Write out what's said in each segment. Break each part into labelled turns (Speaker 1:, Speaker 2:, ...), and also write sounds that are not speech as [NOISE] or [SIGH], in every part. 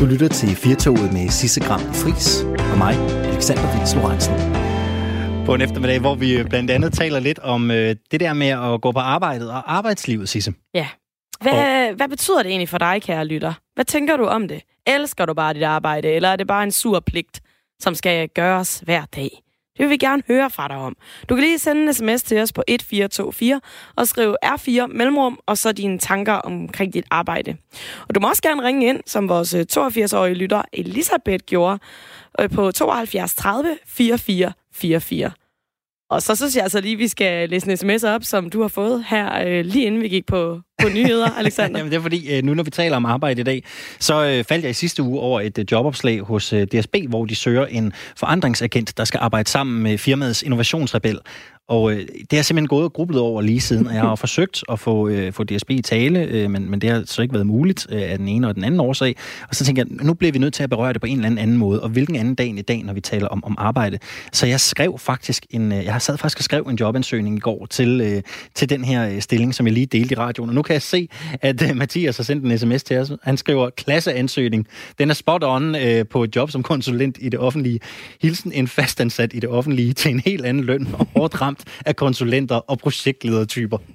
Speaker 1: Du lytter til Firtoget med Sisse Gram Fris og mig, Alexander Vils Lorentzen. På en eftermiddag, hvor vi blandt andet taler lidt om øh, det der med at gå på arbejdet og arbejdslivet, Sisse.
Speaker 2: Ja. Hvad, og... hvad betyder det egentlig for dig, kære lytter? Hvad tænker du om det? Elsker du bare dit arbejde, eller er det bare en sur pligt, som skal gøres hver dag? Det vil vi gerne høre fra dig om. Du kan lige sende en sms til os på 1424 og skrive R4 mellemrum, og så dine tanker omkring dit arbejde. Og du må også gerne ringe ind, som vores øh, 82-årige lytter Elisabeth gjorde, øh, på 72 30 44 44. Og så synes jeg altså lige, at vi skal læse en sms op, som du har fået her, øh, lige inden vi gik på, på nyheder, [LAUGHS] Alexander.
Speaker 1: Jamen det er fordi, øh, nu når vi taler om arbejde i dag, så øh, faldt jeg i sidste uge over et øh, jobopslag hos øh, DSB, hvor de søger en forandringsagent, der skal arbejde sammen med firmaets innovationsrebel. Og øh, det har simpelthen gået og grublet over lige siden, og jeg har [LAUGHS] forsøgt at få, øh, få DSB i tale, øh, men, men det har så ikke været muligt øh, af den ene og den anden årsag. Og så tænker jeg, nu bliver vi nødt til at berøre det på en eller anden, anden måde, og hvilken anden dag end i dag, når vi taler om, om arbejde. Så jeg skrev faktisk en, øh, jeg har sad faktisk og skrev en jobansøgning i går til, øh, til den her øh, stilling, som jeg lige delte i radioen. Og nu kan jeg se, at øh, Mathias har sendt en sms til os. Han skriver, klasseansøgning. Den er spot on øh, på et job som konsulent i det offentlige. Hilsen en fastansat i det offentlige til en helt anden løn og hårdt ramt af konsulenter og projektledertyper. [LAUGHS]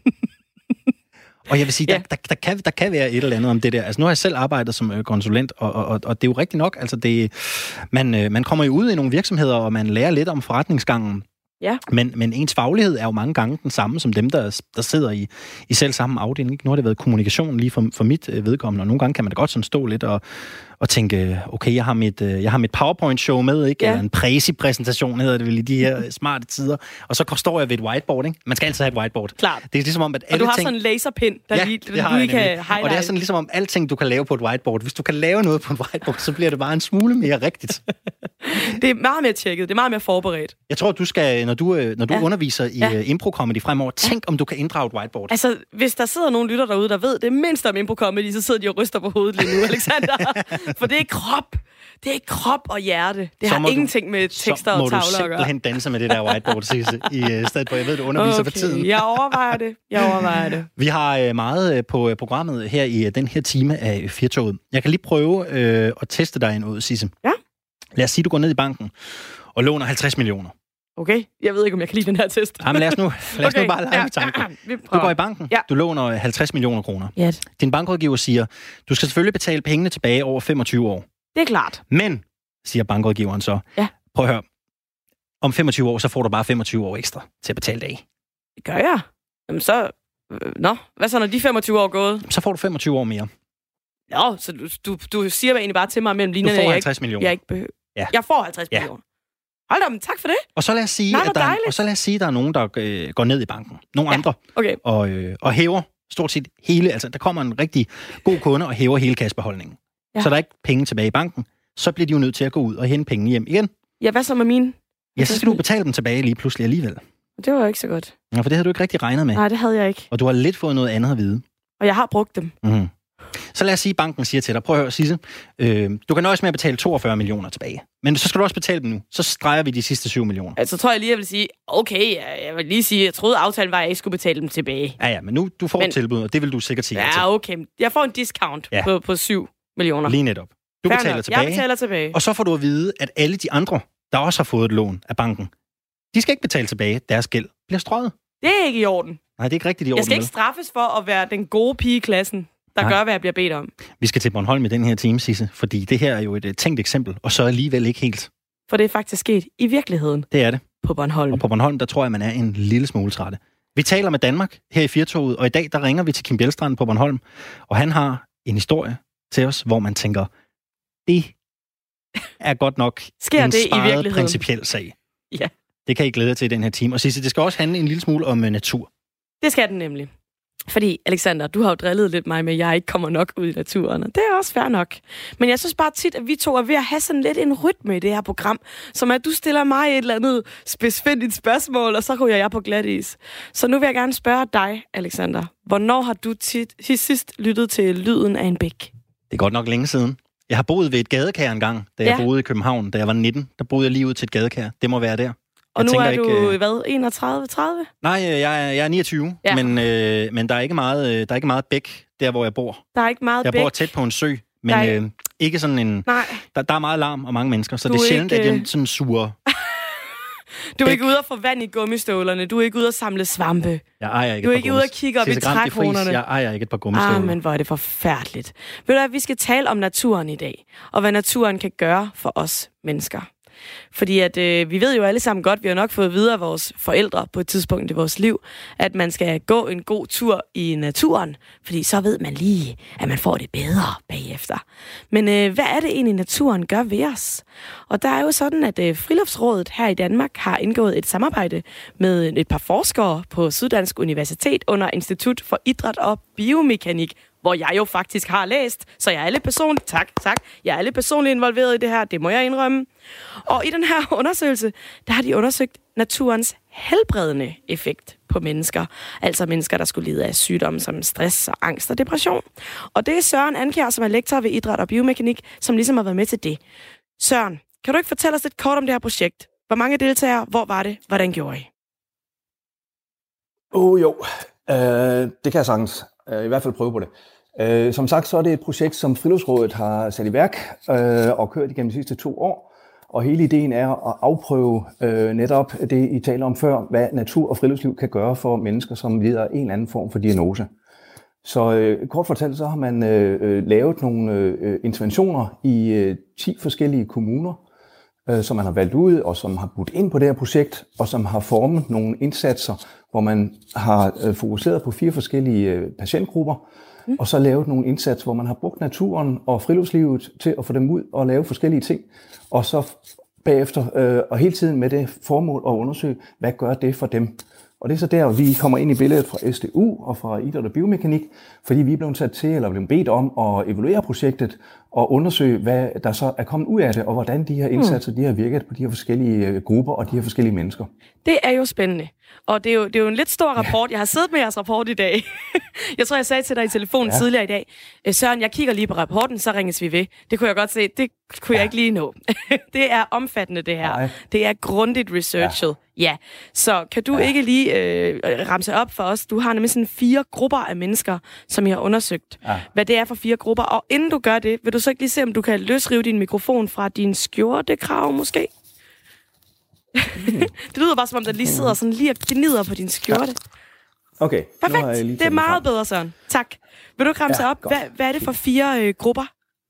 Speaker 1: Og jeg vil sige, ja. der, der, der, kan, der kan være et eller andet om det der. Altså, nu har jeg selv arbejdet som øh, konsulent, og, og, og det er jo rigtigt nok. Altså, det, man, øh, man kommer jo ud i nogle virksomheder, og man lærer lidt om forretningsgangen.
Speaker 2: Ja.
Speaker 1: Men, men ens faglighed er jo mange gange den samme som dem, der, der sidder i, i selv samme afdeling. Nu har det været kommunikation lige for, for mit øh, vedkommende, og nogle gange kan man da godt sådan stå lidt og, og tænke, okay, jeg har mit, øh, jeg har mit PowerPoint-show med, ikke? Ja. Eller en præsi-præsentation hedder det vel i de her smarte tider. Og så står jeg ved et whiteboard, ikke? Man skal altid have et whiteboard.
Speaker 2: Klart.
Speaker 1: Det er ligesom om, at
Speaker 2: alle
Speaker 1: Og du har
Speaker 2: ting... sådan en laserpind, der
Speaker 1: ja,
Speaker 2: lige,
Speaker 1: det
Speaker 2: du
Speaker 1: lige
Speaker 2: kan highlight.
Speaker 1: Og det er sådan ligesom om, alting du kan lave på et whiteboard. Hvis du kan lave noget på et whiteboard, så bliver det bare en smule mere rigtigt. [LAUGHS]
Speaker 2: det er meget mere tjekket, det er meget mere forberedt.
Speaker 1: Jeg tror, du skal, når du, øh, når du ja. underviser i ja. Øh, impro-comedy fremover, tænk om du kan inddrage et whiteboard.
Speaker 2: Altså, hvis der sidder nogle lytter derude, der ved det mindste om impro-comedy, så sidder de og ryster på hovedet lige nu, [LAUGHS] Alexander. For det er krop det er krop og hjerte. Det har ingenting du, med tekster og tavler at gøre. Så må du
Speaker 1: simpelthen danse med det der whiteboard, i uh, stedet for, jeg ved, du underviser okay, for tiden.
Speaker 2: jeg overvejer det. Jeg overvejer det.
Speaker 1: Vi har uh, meget uh, på programmet her i den her time af Firtoget. Jeg kan lige prøve uh, at teste dig en ud, Sisse.
Speaker 2: Ja.
Speaker 1: Lad os sige, du går ned i banken og låner 50 millioner.
Speaker 2: Okay, jeg ved ikke, om jeg kan lide den her test.
Speaker 1: Ja, men lad os nu, lad os [LAUGHS] okay. nu bare lege ja, tanken. [CLEARS THROAT] Ja, du går i banken, ja. du låner 50 millioner kroner.
Speaker 2: Yes.
Speaker 1: Din bankrådgiver siger, du skal selvfølgelig betale pengene tilbage over 25 år.
Speaker 2: Det er klart.
Speaker 1: Men siger bankrådgiveren så.
Speaker 2: Ja.
Speaker 1: Prøv at høre. Om 25 år, så får du bare 25 år ekstra til at betale af.
Speaker 2: Det gør jeg. Jamen så... Øh, nå, hvad så, når de 25 år er gået?
Speaker 1: Så får du 25 år mere.
Speaker 2: Nå, så du, du, du siger egentlig bare til mig mellem linjerne...
Speaker 1: Du får 50 jeg millioner.
Speaker 2: Jeg, ikke behøver. Ja. Jeg får 50 ja. millioner. Hold da, tak for det.
Speaker 1: Og så lad os sige, Nej, at der, er, og så lad os sige, der er nogen, der øh, går ned i banken. Nogle ja. andre.
Speaker 2: Okay.
Speaker 1: Og, øh, og hæver stort set hele... Altså, der kommer en rigtig god kunde og hæver hele kassebeholdningen. Ja. Så der er ikke penge tilbage i banken så bliver de jo nødt til at gå ud og hente penge hjem igen.
Speaker 2: Ja, hvad så med mine?
Speaker 1: Ja, så skal du betale dem tilbage lige pludselig alligevel.
Speaker 2: Det var jo ikke så godt.
Speaker 1: Ja, for det havde du ikke rigtig regnet med.
Speaker 2: Nej, det havde jeg ikke.
Speaker 1: Og du har lidt fået noget andet at vide.
Speaker 2: Og jeg har brugt dem.
Speaker 1: Mm-hmm. Så lad os sige, at banken siger til dig, prøv at høre, Sisse, øh, du kan nøjes med at betale 42 millioner tilbage. Men så skal du også betale dem nu. Så streger vi de sidste 7 millioner.
Speaker 2: Altså, tror jeg lige, jeg vil sige, okay, jeg vil lige sige, jeg troede, aftalen var, at jeg ikke skulle betale dem tilbage.
Speaker 1: Ja, ja, men nu du får men, et tilbud, og det vil du sikkert sige.
Speaker 2: Ja, okay. Jeg får en discount ja. på, på 7 millioner.
Speaker 1: Lige netop. Du Fair betaler nok. tilbage.
Speaker 2: Jeg betaler tilbage.
Speaker 1: Og så får du at vide, at alle de andre, der også har fået et lån af banken, de skal ikke betale tilbage. Deres gæld bliver strøget.
Speaker 2: Det er ikke i orden.
Speaker 1: Nej, det er ikke rigtigt i orden.
Speaker 2: Jeg skal ikke straffes for at være den gode pige i klassen, der Nej. gør, hvad jeg bliver bedt om.
Speaker 1: Vi skal til Bornholm i den her time, Sisse, fordi det her er jo et øh, tænkt eksempel, og så alligevel ikke helt.
Speaker 2: For det er faktisk sket i virkeligheden.
Speaker 1: Det er det.
Speaker 2: På Bornholm.
Speaker 1: Og på Bornholm, der tror jeg, man er en lille smule trætte. Vi taler med Danmark her i Firtoget, og i dag der ringer vi til Kim Bjelstrand på Bornholm, og han har en historie til os, hvor man tænker, det er godt nok [LAUGHS]
Speaker 2: Sker
Speaker 1: en
Speaker 2: det i virkeligheden?
Speaker 1: principiel sag.
Speaker 2: Ja.
Speaker 1: Det kan I glæde jer til i den her time. Og Sisse, det skal også handle en lille smule om uh, natur.
Speaker 2: Det skal den nemlig. Fordi, Alexander, du har jo drillet lidt mig med, at jeg ikke kommer nok ud i naturen, og det er også fair nok. Men jeg synes bare tit, at vi to er ved at have sådan lidt en rytme i det her program, som at du stiller mig et eller andet specifikt spørgsmål, og så ryger jeg på glat is. Så nu vil jeg gerne spørge dig, Alexander. Hvornår har du tit, sidst lyttet til lyden af en bæk? Det
Speaker 1: er godt nok længe siden. Jeg har boet ved et gadekær engang, da jeg ja. boede i København. Da jeg var 19, der boede jeg lige ud til et gadekær. Det må være der.
Speaker 2: Og jeg nu er du, ikke, hvad, 31, 30?
Speaker 1: Nej, jeg er, jeg er 29, ja. men, øh, men der, er ikke meget, øh, der er ikke meget bæk der, hvor jeg bor.
Speaker 2: Der er ikke meget
Speaker 1: Jeg
Speaker 2: bæk.
Speaker 1: bor tæt på en sø, men er... øh, ikke sådan en...
Speaker 2: Nej.
Speaker 1: Der, der er meget larm og mange mennesker, så
Speaker 2: Du
Speaker 1: det er sjældent,
Speaker 2: ikke,
Speaker 1: at jeg
Speaker 2: øh,
Speaker 1: sådan sure. [LAUGHS]
Speaker 2: Du er
Speaker 1: Bæk.
Speaker 2: ikke ude at få vand i gummistøvlerne. Du er ikke ude at samle svampe.
Speaker 1: Jeg ejer ikke
Speaker 2: Du er ikke ude at kigge op i
Speaker 1: er
Speaker 2: trækronerne.
Speaker 1: Jeg ejer ikke et par gummistøvler.
Speaker 2: Ah, men hvor er det forfærdeligt. Ved du hvad, vi skal tale om naturen i dag, og hvad naturen kan gøre for os mennesker. Fordi at øh, vi ved jo alle sammen godt, vi har nok fået videre af vores forældre på et tidspunkt i vores liv, at man skal gå en god tur i naturen, fordi så ved man lige, at man får det bedre bagefter. Men øh, hvad er det egentlig, naturen gør ved os? Og der er jo sådan, at øh, Friluftsrådet her i Danmark har indgået et samarbejde med et par forskere på Syddansk Universitet under Institut for Idræt og Biomekanik, hvor jeg jo faktisk har læst, så jeg er lidt personligt, tak, tak, jeg er lidt personligt involveret i det her, det må jeg indrømme. Og i den her [LAUGHS] undersøgelse, der har de undersøgt naturens helbredende effekt på mennesker. Altså mennesker, der skulle lide af sygdomme som stress og angst og depression. Og det er Søren Ankjær, som er lektor ved Idræt og Biomekanik, som ligesom har været med til det. Søren, kan du ikke fortælle os lidt kort om det her projekt? Hvor mange deltagere? Hvor var det? Hvordan gjorde I?
Speaker 3: Åh oh, jo, øh, det kan jeg sagtens. Øh, I hvert fald prøve på det. Øh, som sagt, så er det et projekt, som Friluftsrådet har sat i værk øh, og kørt igennem de sidste to år. Og hele ideen er at afprøve øh, netop det, I taler om før, hvad natur og friluftsliv kan gøre for mennesker, som lider af en eller anden form for diagnose. Så øh, kort fortalt, så har man øh, øh lavet nogle øh, interventioner i øh, 10 forskellige kommuner, øh, som man har valgt ud, og som har budt ind på det her projekt, og som har formet nogle indsatser, hvor man har øh, fokuseret på fire forskellige øh, patientgrupper, mm. og så lavet nogle indsatser, hvor man har brugt naturen og friluftslivet til at få dem ud og lave forskellige ting, og så bagefter, øh, og hele tiden med det formål at undersøge, hvad gør det for dem. Og det er så der, vi kommer ind i billedet fra SDU og fra Idræt og Biomekanik, fordi vi er blevet sat til, eller blevet bedt om at evaluere projektet og undersøge, hvad der så er kommet ud af det, og hvordan de her indsatser de har virket på de her forskellige øh, grupper og de her forskellige mennesker.
Speaker 2: Det er jo spændende. Og det er jo, det er jo en lidt stor rapport. Jeg har siddet med jeres rapport i dag. [LAUGHS] jeg tror, jeg sagde til dig i telefonen ja.
Speaker 3: Ja.
Speaker 2: tidligere i dag, "Øh, Søren, jeg kigger lige på rapporten, så ringes vi ved. Det kunne jeg godt se. Det kunne ja. jeg ikke lige nå. [LAUGHS] det er omfattende, det her.
Speaker 3: Nej.
Speaker 2: Det er grundigt researchet. Ja. ja. Så kan du ja. ikke lige øh, ramse op for os? Du har nemlig sådan fire grupper af mennesker, som I har undersøgt.
Speaker 3: Ja.
Speaker 2: Hvad det er for fire grupper. Og inden du gør det, vil du så ikke lige se, om du kan løsrive din mikrofon fra din skjortekrav måske? [LAUGHS] det lyder bare, som om der lige sidder sådan lige og gnider på din skjorte.
Speaker 3: Okay, har jeg
Speaker 2: Perfekt. Det er
Speaker 3: den
Speaker 2: meget
Speaker 3: frem.
Speaker 2: bedre, Søren. Tak. Vil du kramse
Speaker 3: Ja,
Speaker 2: op?
Speaker 3: godt.
Speaker 2: Hvad, hvad er det for fire øh, grupper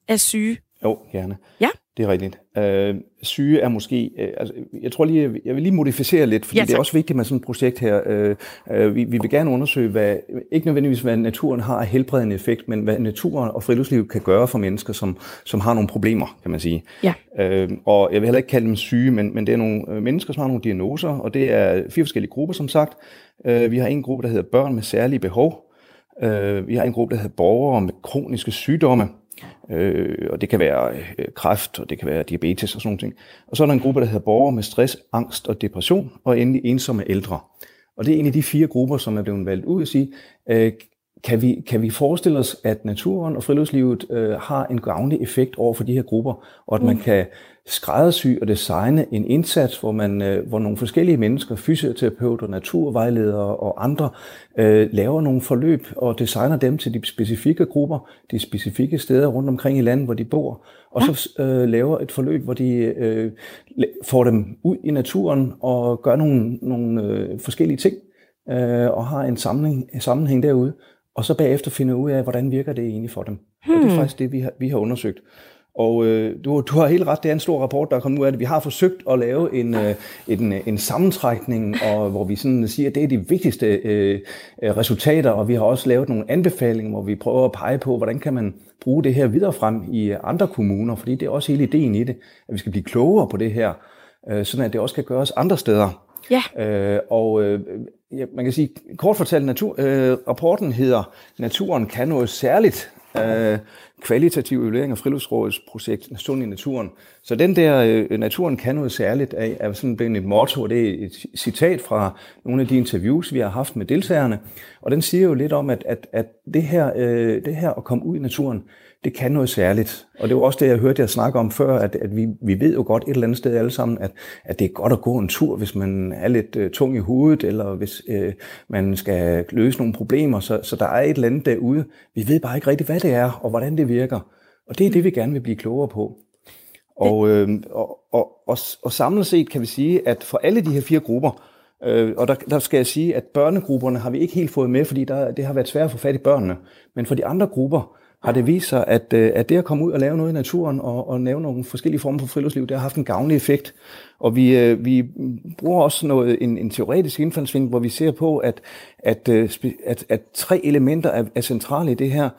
Speaker 2: af syge?
Speaker 3: Jo, gerne.
Speaker 2: Ja.
Speaker 3: Det er rigtigt. Øh, syge er måske... Øh, altså, jeg tror lige, jeg vil lige modificere lidt, fordi
Speaker 2: Ja,
Speaker 3: det er også vigtigt med sådan et projekt her. Øh, øh, vi, vi vil gerne undersøge, hvad, ikke nødvendigvis, hvad naturen har af helbredende effekt, men hvad naturen og friluftsliv kan gøre for mennesker, som, som har nogle problemer, kan man sige.
Speaker 2: Ja.
Speaker 3: Øh, og jeg vil heller ikke kalde dem syge, men, men det er nogle øh, mennesker, som har nogle diagnoser, og det er fire forskellige grupper, som sagt. Øh, vi har en gruppe, der hedder børn med særlige behov. Øh, vi har en gruppe, der hedder borgere med kroniske sygdomme. Øh, og det kan være øh, kræft, og det kan være diabetes og sådan noget. Og så er der en gruppe, der hedder borgere med stress, angst og depression, og endelig ensomme ældre. Og det er en af de fire grupper, som er blevet valgt ud at sige, øh, kan vi, kan vi forestille os, at naturen og friluftslivet øh, har en gavnlig effekt over for de her grupper, og at man kan skræddersy og designe en indsats, hvor, man, øh, hvor nogle forskellige mennesker, fysioterapeuter, naturvejledere og andre, øh, laver nogle forløb og designer dem til de specifikke grupper, de specifikke steder rundt omkring i landet, hvor de bor, og så øh, laver et forløb, hvor de øh, får dem ud i naturen og gør nogle, nogle øh, forskellige ting, øh, og har en sammenhæng, en sammenhæng derude, og så bagefter finder ud af, hvordan virker det egentlig for dem. Hmm. Og det er faktisk det, vi har, vi har undersøgt. Og øh, du, du har helt ret, det er en stor rapport, der er kommet ud af det. Vi har forsøgt at lave en, øh, en, en sammentrækning, og, hvor vi sådan siger, at det er de vigtigste øh, øh, resultater, og vi har også lavet nogle anbefalinger, hvor vi prøver at pege på, hvordan kan man bruge det her videre frem i andre kommuner, fordi det er også hele ideen i det, at vi skal blive klogere på det her, øh, sådan at det også kan gøres andre steder.
Speaker 2: Ja.
Speaker 3: Øh, og øh, ja, man kan sige, kort fortalt, natur, øh, rapporten hedder Naturen kan noget særligt. Øh, kvalitativ evaluering af Friluftsrådets projekt Sund i naturen. Så den der øh, Naturen kan noget særligt af, er sådan blevet et motto, og det er et citat fra nogle af de interviews, vi har haft med deltagerne. Og den siger jo lidt om, at, at, at det, her, øh, det her at komme ud i naturen, det kan noget særligt. Og det var også det, jeg hørte jer snakke om før, at, at vi, vi ved jo godt et eller andet sted alle sammen, at, at det er godt at gå en tur, hvis man er lidt øh, tung i hovedet, eller hvis øh, man skal løse nogle problemer. Så, så der er et eller andet derude. Vi ved bare ikke rigtigt, hvad det er, og hvordan det virker. Og det er det, vi gerne vil blive klogere på. Og, øh, og, og, og, og samlet set kan vi sige, at for alle de her fire grupper, øh, og der, der skal jeg sige, at børnegrupperne har vi ikke helt fået med, fordi der, det har været svært at få fat i børnene. Men for de andre grupper, har det vist sig, at, øh, at det at komme ud og lave noget i naturen og, og lave nogle forskellige former for friluftsliv, det har haft en gavnlig effekt. Og vi, øh, vi bruger også noget, en, en teoretisk indfaldsvinkel, hvor vi ser på, at, at, øh, at, at tre elementer er, er centrale i det her,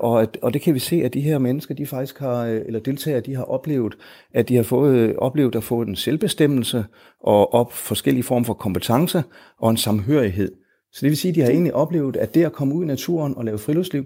Speaker 3: og, at, og det kan vi se, at de her mennesker, de faktisk har, eller deltagere, de har oplevet, at de har fået, oplevet at få en selvbestemmelse og op forskellige former for kompetence og en samhørighed. Så det vil sige, at de har egentlig oplevet, at det at komme ud i naturen og lave friluftsliv,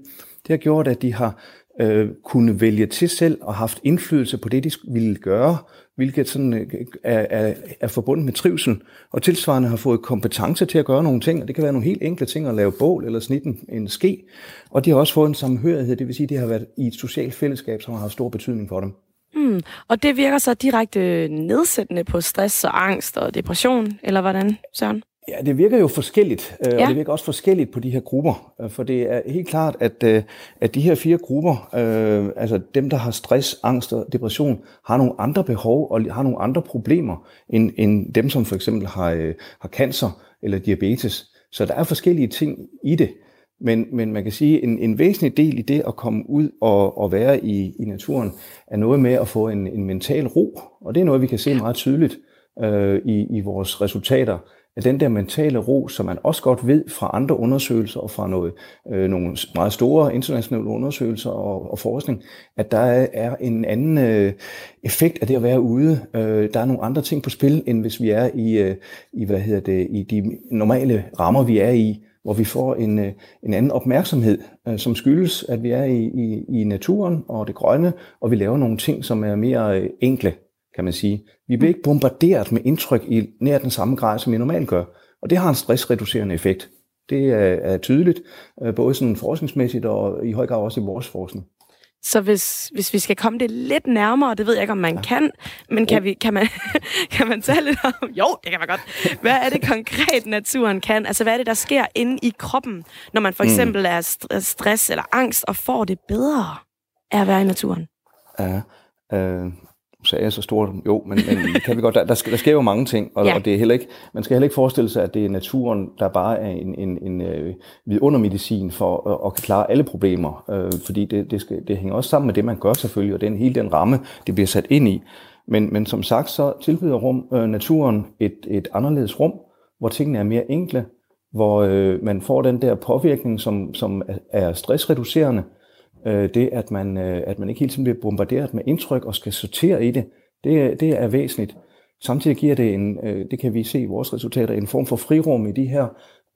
Speaker 3: det har gjort, at de har øh, kunne vælge til selv og haft indflydelse på det, de ville gøre, hvilket sådan øh, er, er, er forbundet med trivsel, og tilsvarende har fået kompetence til at gøre nogle ting, og det kan være nogle helt enkle ting at lave bål eller snitte en, en ske, og de har også fået en samhørighed, det vil sige, at de har været i et socialt fællesskab, som har haft stor betydning for dem.
Speaker 2: Mm, og det virker så direkte nedsættende på stress og angst og depression, eller hvordan, Søren?
Speaker 3: Ja, det virker jo forskelligt, øh, ja. og det virker også forskelligt på de her grupper. Øh, for det er helt klart, at, øh, at de her fire grupper, øh, altså dem, der har stress, angst og depression, har nogle andre behov og har nogle andre problemer, end, end dem, som for eksempel har, øh, har cancer eller diabetes. Så der er forskellige ting i det. Men, men man kan sige, at en, en væsentlig del i det at komme ud og, og være i, i naturen, er noget med at få en, en mental ro. Og det er noget, vi kan se meget tydeligt øh, i, i vores resultater at den der mentale ro, som man også godt ved fra andre undersøgelser og fra noget, øh, nogle meget store internationale undersøgelser og, og forskning, at der er en anden øh, effekt af det at være ude. Øh, der er nogle andre ting på spil, end hvis vi er i, øh, i, hvad hedder det, i de normale rammer, vi er i, hvor vi får en, øh, en anden opmærksomhed, øh, som skyldes, at vi er i, i, i naturen og det grønne, og vi laver nogle ting, som er mere øh, enkle kan man sige. Vi bliver ikke bombarderet med indtryk i nær den samme grad, som vi normalt gør. Og det har en stressreducerende effekt. Det er, tydeligt, øh, både sådan forskningsmæssigt og i høj grad også i vores forskning.
Speaker 2: Så hvis, hvis vi skal komme det lidt nærmere, det ved jeg ikke, om man ja. kan, men kan, vi, kan, man, [LAUGHS] kan man tale lidt om... Jo, det kan man godt. Hvad er det konkret, naturen kan? Altså, hvad er det, der sker inde i kroppen, når man for mm. eksempel mm. er stress eller angst og får det bedre af at være i naturen?
Speaker 3: Ja, øh, sagde jeg så stort, jo, men, men [LAUGHS] kan vi godt, der, der, sker, der sker jo mange ting, og, ja. og det er heller ikke, man skal heller ikke forestille sig, at det er naturen, der bare er en, en, en øh, vidundermedicin for at, at kan klare alle problemer, øh, fordi det, det, skal, det hænger også sammen med det, man gør selvfølgelig, og den hele den ramme, det bliver sat ind i. Men, men som sagt, så tilbyder rum, øh, naturen et, et anderledes rum, hvor tingene er mere enkle, hvor øh, man får den der påvirkning, som, som er stressreducerende, Øh, det, at man, øh, at man ikke hele tiden bliver bombarderet med indtryk og skal sortere i det, det, det er væsentligt. Samtidig giver det en, øh, det kan vi se i vores resultater, en form for frirum i de her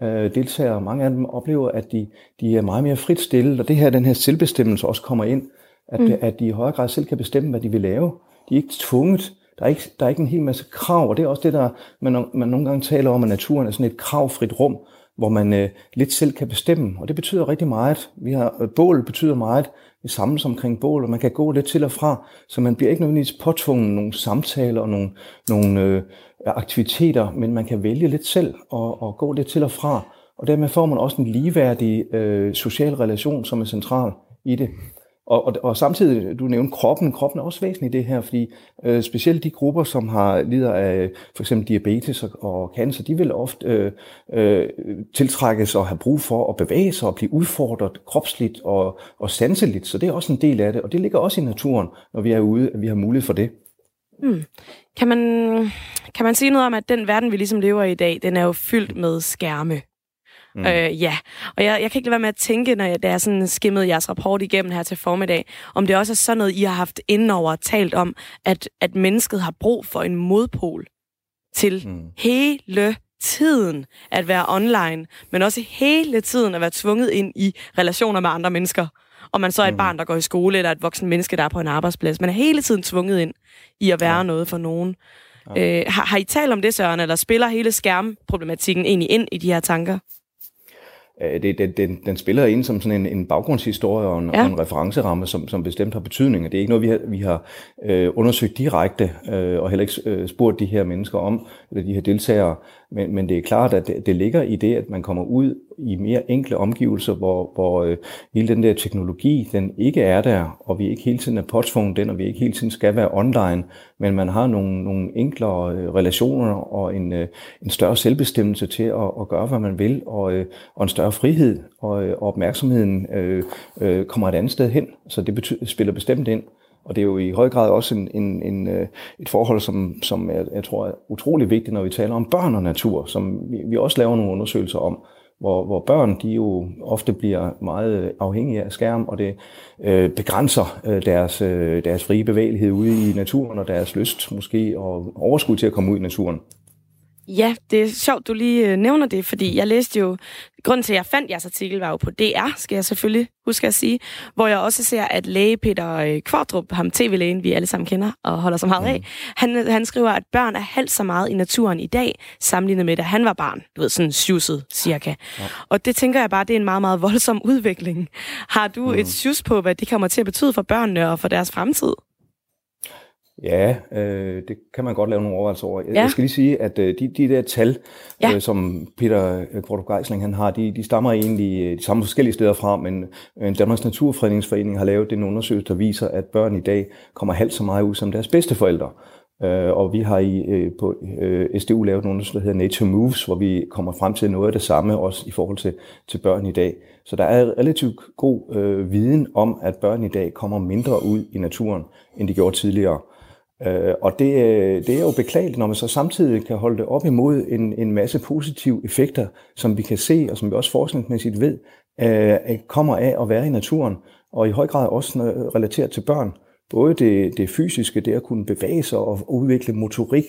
Speaker 3: øh, deltagere. Mange af dem oplever, at de, de er meget mere frit stillet, og det her, den her selvbestemmelse også kommer ind, at, mm. at de i højere grad selv kan bestemme, hvad de vil lave. De er ikke tvunget. Der er ikke, der er ikke en hel masse krav, og det er også det, der man, man nogle gange taler om, at naturen er sådan et kravfrit rum, hvor man øh, lidt selv kan bestemme, og det betyder rigtig meget. Vi har, øh, bål betyder meget, vi samles omkring bål, og man kan gå lidt til og fra, så man bliver ikke nødvendigvis påtvunget nogle samtaler og nogle, nogle øh, aktiviteter, men man kan vælge lidt selv og, og gå lidt til og fra, og dermed får man også en ligeværdig øh, social relation, som er central i det. Og, og, og samtidig, du nævnte kroppen. Kroppen er også væsentlig i det her, fordi øh, specielt de grupper, som har lider af for eksempel diabetes og, og cancer, de vil ofte øh, øh, tiltrækkes og have brug for at bevæge sig og blive udfordret kropsligt og, og sanseligt. Så det er også en del af det, og det ligger også i naturen, når vi er ude, at vi har mulighed for det.
Speaker 2: Mm. Kan, man, kan man sige noget om, at den verden, vi ligesom lever i i dag, den er jo fyldt med skærme? Mm. Øh, ja, og jeg, jeg kan ikke lade være med at tænke, når jeg, da jeg sådan skimmede jeres rapport igennem her til formiddag, om det også er sådan noget, I har haft indenover og talt om, at, at mennesket har brug for en modpol til mm. hele tiden at være online, men også hele tiden at være tvunget ind i relationer med andre mennesker. Og man så er et mm. barn, der går i skole, eller et voksen menneske, der er på en arbejdsplads. Man er hele tiden tvunget ind i at være ja. noget for nogen. Ja. Øh, har, har I talt om det, Søren, eller spiller hele skærmproblematikken egentlig ind i de her tanker?
Speaker 3: Øh, det, den, den, den spiller ind som sådan en, en baggrundshistorie og en, ja. og en referenceramme, som, som bestemt har betydning. Det er ikke noget, vi har, vi har øh, undersøgt direkte, øh, og heller ikke øh, spurgt de her mennesker om, eller de her deltagere. Men, men det er klart, at det, det ligger i det, at man kommer ud i mere enkle omgivelser, hvor, hvor øh, hele den der teknologi, den ikke er der, og vi ikke hele tiden er påtvunget den, og vi ikke hele tiden skal være online, men man har nogle, nogle enklere øh, relationer og en, øh, en større selvbestemmelse til at, at gøre, hvad man vil, og, øh, og en større frihed, og, øh, og opmærksomheden øh, øh, kommer et andet sted hen. Så det betyder, spiller bestemt ind. Og det er jo i høj grad også en, en, en, øh, et forhold, som, som jeg, jeg tror er utrolig vigtigt, når vi taler om børn og natur, som vi, vi også laver nogle undersøgelser om, hvor, hvor børn de jo ofte bliver meget afhængige af skærm, og det øh, begrænser øh, deres, øh, deres frie bevægelighed ude i naturen, og deres lyst måske, og overskud til at komme ud i naturen.
Speaker 2: Ja, det er sjovt, du lige øh, nævner det, fordi jeg læste jo, grunden til, at jeg fandt jeres artikel, var jo på DR, skal jeg selvfølgelig huske at sige, hvor jeg også ser, at læge Peter øh, Kvartrup, ham tv-lægen, vi alle sammen kender og holder så meget af, mm. han, han skriver, at børn er halvt så meget i naturen i dag, sammenlignet med, da han var barn. Du ved, sådan syvset cirka. Ja. Og det tænker jeg bare, det er en meget, meget voldsom udvikling. Har du mm. et syvs på, hvad det kommer til at betyde for børnene og for deres fremtid?
Speaker 3: Ja, øh, det kan man godt lave nogle overvejelser over. Ja. Jeg skal lige sige, at øh, de, de der tal, ja. øh, som Peter Kortrup øh, Geisling han har, de, de stammer egentlig øh, de samme forskellige steder fra, men øh, Danmarks Naturfredningsforening har lavet en undersøgelse, der viser, at børn i dag kommer halvt så meget ud som deres bedsteforældre. Øh, og vi har i, øh, på øh, SDU lavet en undersøgelse, der hedder Nature Moves, hvor vi kommer frem til noget af det samme, også i forhold til, til børn i dag. Så der er relativt god øh, viden om, at børn i dag kommer mindre ud i naturen, end de gjorde tidligere. Øh, og det, øh, det er jo beklageligt, når man så samtidig kan holde det op imod en, en masse positive effekter, som vi kan se, og som vi også forskningsmæssigt ved, øh, kommer af at være i naturen, og i høj grad også øh, relateret til børn. Både det, det fysiske, det at kunne bevæge sig og udvikle motorik,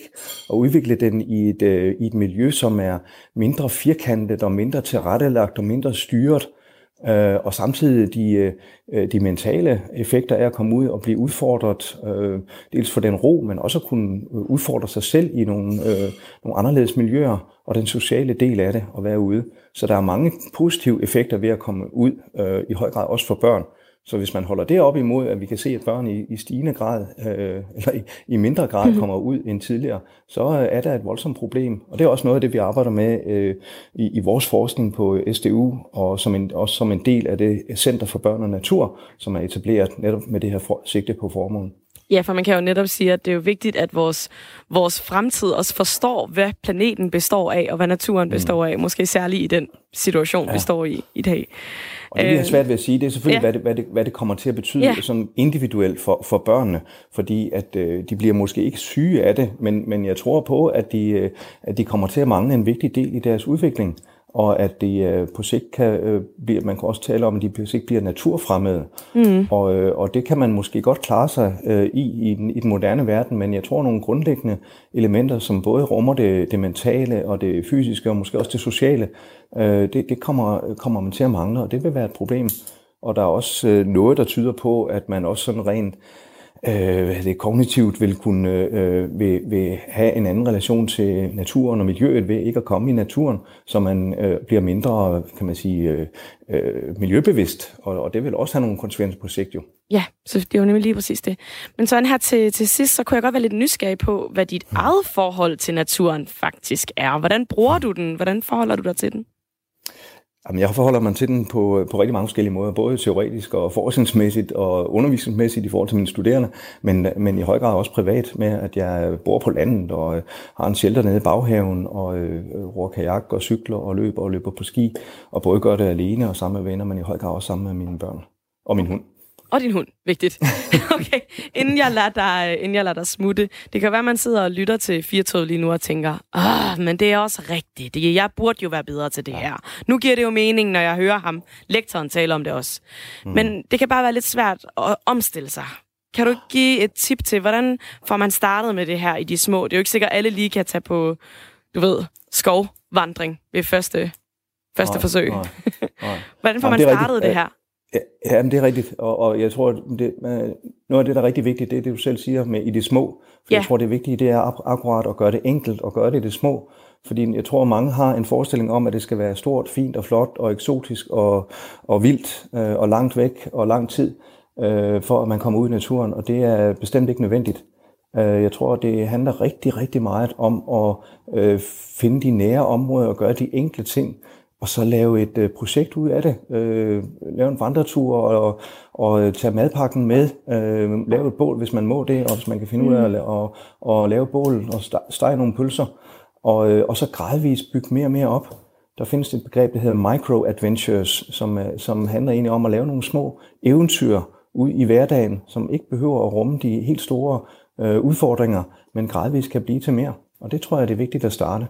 Speaker 3: og udvikle den i et, øh, i et miljø, som er mindre firkantet og mindre tilrettelagt og mindre styret, Øh, Øh, og samtidig de, øh, de mentale effekter af at komme ud og blive udfordret, øh, dels for den ro, men også at kunne øh, udfordre sig selv i nogle, øh, nogle anderledes miljøer, og den sociale del af det at være ude. Så der er mange positive effekter ved at komme ud, øh, i høj grad også for børn. Så hvis man holder det op imod, at vi kan se, at børn i, i stigende grad, øh, eller i, i mindre grad mm-hmm. kommer ud end tidligere, så øh, er der et voldsomt problem. Og det er også noget af det, vi arbejder med øh, i, i vores forskning på SDU, og som en, også som en del af det Center for Børn og Natur, som er etableret netop med det her for, sigte på formål.
Speaker 2: Ja, for man kan jo netop sige, at det er jo vigtigt, at vores, vores fremtid også forstår, hvad planeten består af, og hvad naturen mm. består af, måske særligt i den situation, ja. vi står i i dag.
Speaker 3: Og det, vi har svært ved at sige, det er selvfølgelig, ja. hvad, det, hvad, det, hvad det kommer til at betyde ja. sådan individuelt for, for børnene, fordi at øh, de bliver måske ikke syge af det, men, men jeg tror på, at de, øh, at de kommer til at mangle en vigtig del i deres udvikling og at det øh, på sigt kan øh, blive, man kan også tale om, at de på sigt bliver naturfremmede. Mm. Og, øh, og det kan man måske godt klare sig i, i den, i den moderne verden, men jeg tror nogle grundlæggende elementer, som både rummer det, det mentale og det fysiske, og måske også det sociale, det, det kommer, kommer man til at mangle, og det vil være et problem. Og der er også noget, der tyder på, at man også sådan rent øh, det kognitivt vil kunne øh, vil, vil have en anden relation til naturen og miljøet ved ikke at komme i naturen, så man øh, bliver mindre, kan man sige, øh, øh, miljøbevidst, og, og det vil også have nogle konsekvenser på sigt jo.
Speaker 2: Ja, så det er jo nemlig lige præcis det. Men så her til, til sidst, så kunne jeg godt være lidt nysgerrig på, hvad dit mm. eget forhold til naturen faktisk er. Hvordan bruger du den? Hvordan forholder du dig til den?
Speaker 3: Jamen, jeg forholder mig til den på, øh, på rigtig mange forskellige måder, både teoretisk og forskningsmæssigt og undervisningsmæssigt i forhold til mine studerende, men, men i høj grad også privat med, at jeg bor på landet og øh, har en shelter nede i baghaven og øh, roer kajak og cykler og løber og løber på ski, og både gør det alene og sammen med venner, men i høj grad også sammen med mine børn og min hund.
Speaker 2: Og din hund. Vigtigt. [LAUGHS] okay. Inden jeg, lader dig, inden jeg lader dig smutte. Det kan være, at man sidder og lytter til Firtoget lige nu og tænker, ah, men det er også rigtigt. Det, jeg burde jo være bedre til det her. Nu giver det jo mening, når jeg hører ham, lektoren, tale om det også. Mm. Men det kan bare være lidt svært at omstille sig. Kan du give et tip til, hvordan får man startet med det her i de små? Det er jo ikke sikkert, at alle lige kan tage på, du ved, skovvandring ved første, første nej, forsøg. Nej, nej. [LAUGHS] hvordan får Jamen, man startet det, det her?
Speaker 3: Ja, men det er rigtigt, og, og jeg tror, det, noget af det, der er rigtig vigtigt, det er det, du selv siger med i det små. For ja. jeg tror, det vigtige, det er akkurat at gøre det enkelt og gøre det i det små. Fordi jeg tror, mange har en forestilling om, at det skal være stort, fint og flot og eksotisk og, og vildt øh, og langt væk og lang tid, øh, for at man kommer ud i naturen, og det er bestemt ikke nødvendigt. Jeg tror, det handler rigtig, rigtig meget om at finde de nære områder og gøre de enkle ting, og så lave et øh, projekt ud af det. Øh, lave en vandretur og, og øh, tage madpakken med. Øh, lave et bål, hvis man må det, og hvis man kan finde ud af at og, og lave bål og stege nogle pølser. Og, øh, og så gradvist bygge mere og mere op. Der findes et begreb, der hedder micro-adventures, som, øh, som handler egentlig om at lave nogle små eventyr ud i hverdagen, som ikke behøver at rumme de helt store øh, udfordringer, men gradvist kan blive til mere. Og det tror jeg, det er vigtigt at starte.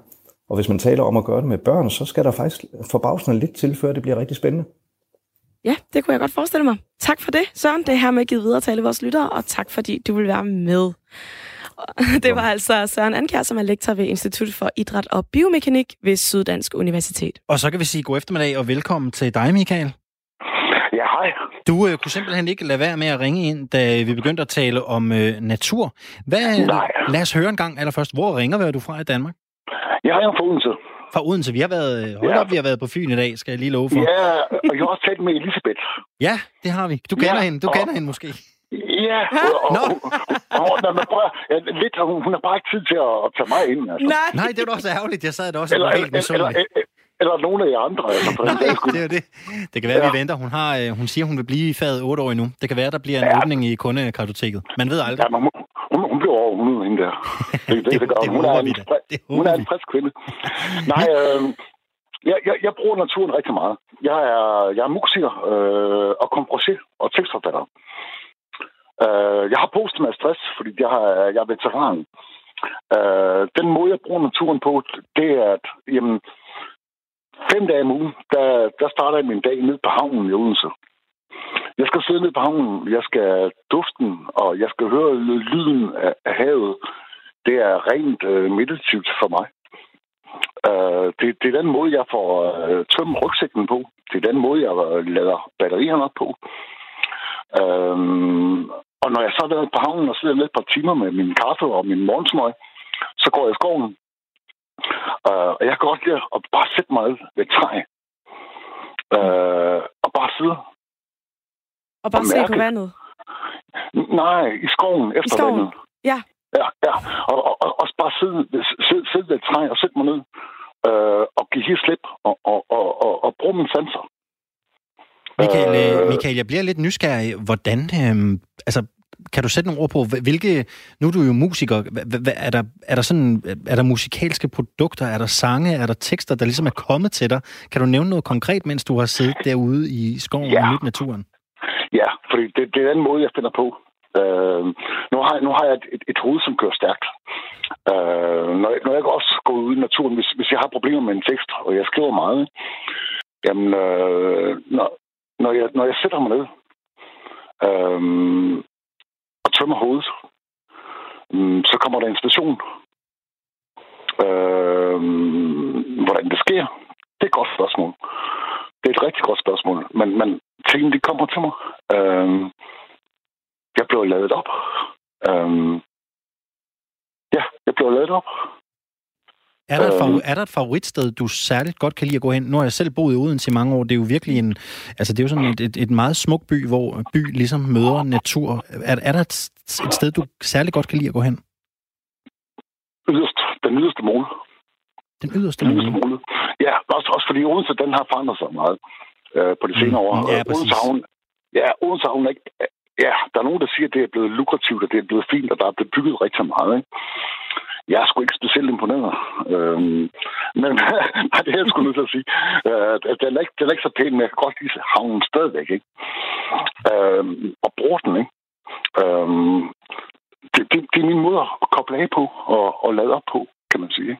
Speaker 3: Og hvis man taler om at gøre det med børn, så skal der faktisk forbavsende lidt til, før det bliver rigtig spændende.
Speaker 2: Ja, det kunne jeg godt forestille mig. Tak for det, Søren. Det er her med givet videre til alle vores lyttere, og tak fordi du vil være med. [LAUGHS] Det var altså Søren Ankær, som er lektor ved Institut for Idræt og Biomekanik ved Syddansk Universitet.
Speaker 1: Og så kan vi sige god eftermiddag og velkommen til dig, Michael.
Speaker 4: Ja, hej.
Speaker 1: Du øh, kunne simpelthen ikke lade være med at ringe ind, da vi begyndte at tale om øh, natur. Hvad, Nej. Lad os høre en gang allerførst. Hvor ringer du fra i Danmark?
Speaker 4: Jeg er fra Odense.
Speaker 1: Fra Odense. Vi har været, øh, hold ja. op, vi har været på Fyn i dag, skal jeg lige love for.
Speaker 4: Ja, og jeg har også talt med Elisabeth.
Speaker 1: Ja, det har vi. Du kender ja, hende. Du og... kender hende måske.
Speaker 4: Ja, og, og, og, og, og, prøver, ja, lidt, hun, hun har bare ikke tid til at, at tage mig ind. Altså.
Speaker 1: Nej. Nej, det er også ærgerligt. Jeg sad da også eller, helt eller,
Speaker 4: eller, eller, eller nogen af jer andre. Altså, for Nej,
Speaker 1: det er det. Det kan være, ja. vi venter. Hun, har, øh, hun siger, hun vil blive i faget 8 år endnu. Det kan være, der bliver en ja. åbning i kundekartoteket. Man ved aldrig.
Speaker 4: Ja, man må, hun, hun bliver over 100 hende der. [LAUGHS] Det, det, det, det, det hun, er en, det hun er en frisk kvinde. Nej, øh, jeg, jeg, jeg bruger naturen rigtig meget. Jeg er, jeg er musiker øh, og komposier og tekstforfatter. Øh, jeg har postet med stress, fordi jeg, har, jeg er veteran. Øh, den måde, jeg bruger naturen på, det er, at jamen, fem dage om ugen, der, der starter jeg min dag ned på havnen i Odense. Jeg skal sidde ned på havnen, jeg skal duften, og jeg skal høre lyden af, havet. Det er rent øh, meditativt for mig. Øh, det, det er den måde, jeg får øh, tømt rygsækken på. Det er den måde, jeg øh, lader batterierne op på. Øh, og når jeg så er på havnen og sidder ned et par timer med min kaffe og min morgensmøg, så går jeg i skoven. Øh, og jeg kan godt lide at bare sætte mig ved træ. Øh, og bare sidde
Speaker 2: og bare og se på vandet?
Speaker 4: Nej, i skoven efter I skoven. vandet.
Speaker 2: Ja.
Speaker 4: Ja, ja. Og, og, og også bare sidde, sidde, sidde ved et træ og sætte mig ned øh, og give helt slip og, og, og, og, og bruge mine sanser.
Speaker 1: Michael, øh, øh, Michael, jeg bliver lidt nysgerrig. Hvordan, øh, altså, kan du sætte nogle ord på, hvilke, nu er du jo musiker, er der, er der, sådan, er der musikalske produkter, er der sange, er der tekster, der ligesom er kommet til dig? Kan du nævne noget konkret, mens du har siddet derude i skoven ja. og nydt naturen?
Speaker 4: Ja, fordi det, det er den måde, jeg finder på. Øh, nu, har, nu har jeg et, et, et hoved, som kører stærkt. Øh, når, når jeg også går ud i naturen, hvis, hvis jeg har problemer med en tekst, og jeg skriver meget, jamen, øh, når, når, jeg, når jeg sætter mig ned øh, og tømmer hovedet, øh, så kommer der inspiration. Øh, hvordan det sker, det er et godt spørgsmål. Det er et rigtig godt spørgsmål. Men, men tingene, de kommer til mig. Øhm, jeg blev lavet op. Øhm, ja, jeg blev lavet op.
Speaker 1: Er der, et øhm. er der et favoritsted, du særligt godt kan lide at gå hen? Nu har jeg selv boet i Odense i mange år. Det er jo virkelig en, altså det er jo sådan et, et, et meget smukt by, hvor by ligesom møder natur. Er, er der et, et sted, du særligt godt kan lide at gå hen?
Speaker 4: Yderst, den yderste mål.
Speaker 1: Den yderste mål?
Speaker 4: Ja, også, også fordi Odense, den har forandret sig meget øh, på de senere år.
Speaker 1: Mm, ja, Odense
Speaker 4: Havn, ja, Odense Havn ikke... Ja, der er nogen, der siger, at det er blevet lukrativt, og det er blevet fint, og der er blevet bygget rigtig meget. Ikke? Jeg er sgu ikke specielt imponeret. Øhm, men [LAUGHS] nej, det er jeg sgu nødt til at sige. Øh, den, er ikke, den er ikke så pæn, men jeg kan godt lide havnen stadigvæk. Ikke? Øhm, og bruger den. Ikke? Øhm, det, det, det, er min måde at koble af på og, og lade op på, kan man sige.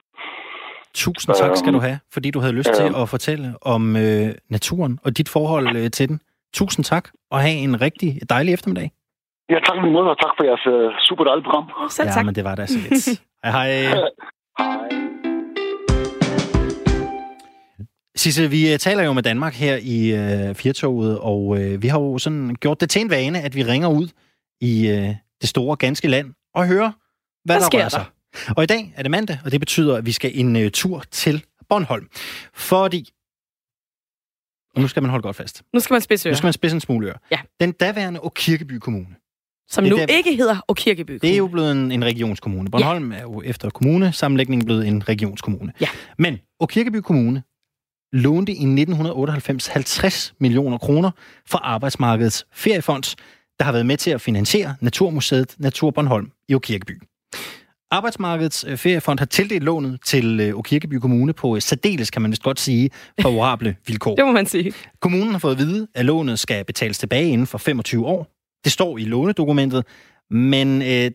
Speaker 1: Tusind tak skal du have, fordi du havde lyst til at fortælle om øh, naturen og dit forhold øh, til den. Tusind tak, og have en rigtig dejlig eftermiddag.
Speaker 4: Ja, tak lige måde, og tak for jeres øh, super dejlige program.
Speaker 2: Selv
Speaker 1: ja, men det var da så lidt. [LAUGHS] hej hej. Hej. Sisse, vi øh, taler jo med Danmark her i øh, Firtoget, og øh, vi har jo sådan gjort det til en vane, at vi ringer ud i øh, det store, ganske land og hører, hvad, hvad der rører sig. Og i dag er det mandag, og det betyder, at vi skal en uh, tur til Bornholm. Fordi og nu skal man holde godt fast.
Speaker 2: Nu skal man spidse
Speaker 1: Nu skal man spidse en smule øre.
Speaker 2: Ja.
Speaker 1: Den daværende og Kirkeby Kommune,
Speaker 2: Som nu der, ikke hedder Okirkeby Kommune.
Speaker 1: Det er jo blevet en, en regionskommune. Bornholm ja. er jo efter kommunesammenlægningen blevet en regionskommune.
Speaker 2: Ja.
Speaker 1: Men Okirkeby Kommune lånte i 1998 50 millioner kroner fra Arbejdsmarkedets Feriefond, der har været med til at finansiere Naturmuseet Natur Bornholm i Okirkeby. Arbejdsmarkedets øh, Feriefond har tildelt lånet til Okirkeby øh, Kommune på særdeles, kan man vist godt sige, favorable [LAUGHS] vilkår.
Speaker 2: Det må man sige.
Speaker 1: Kommunen har fået at vide, at lånet skal betales tilbage inden for 25 år. Det står i lånedokumentet, men øh,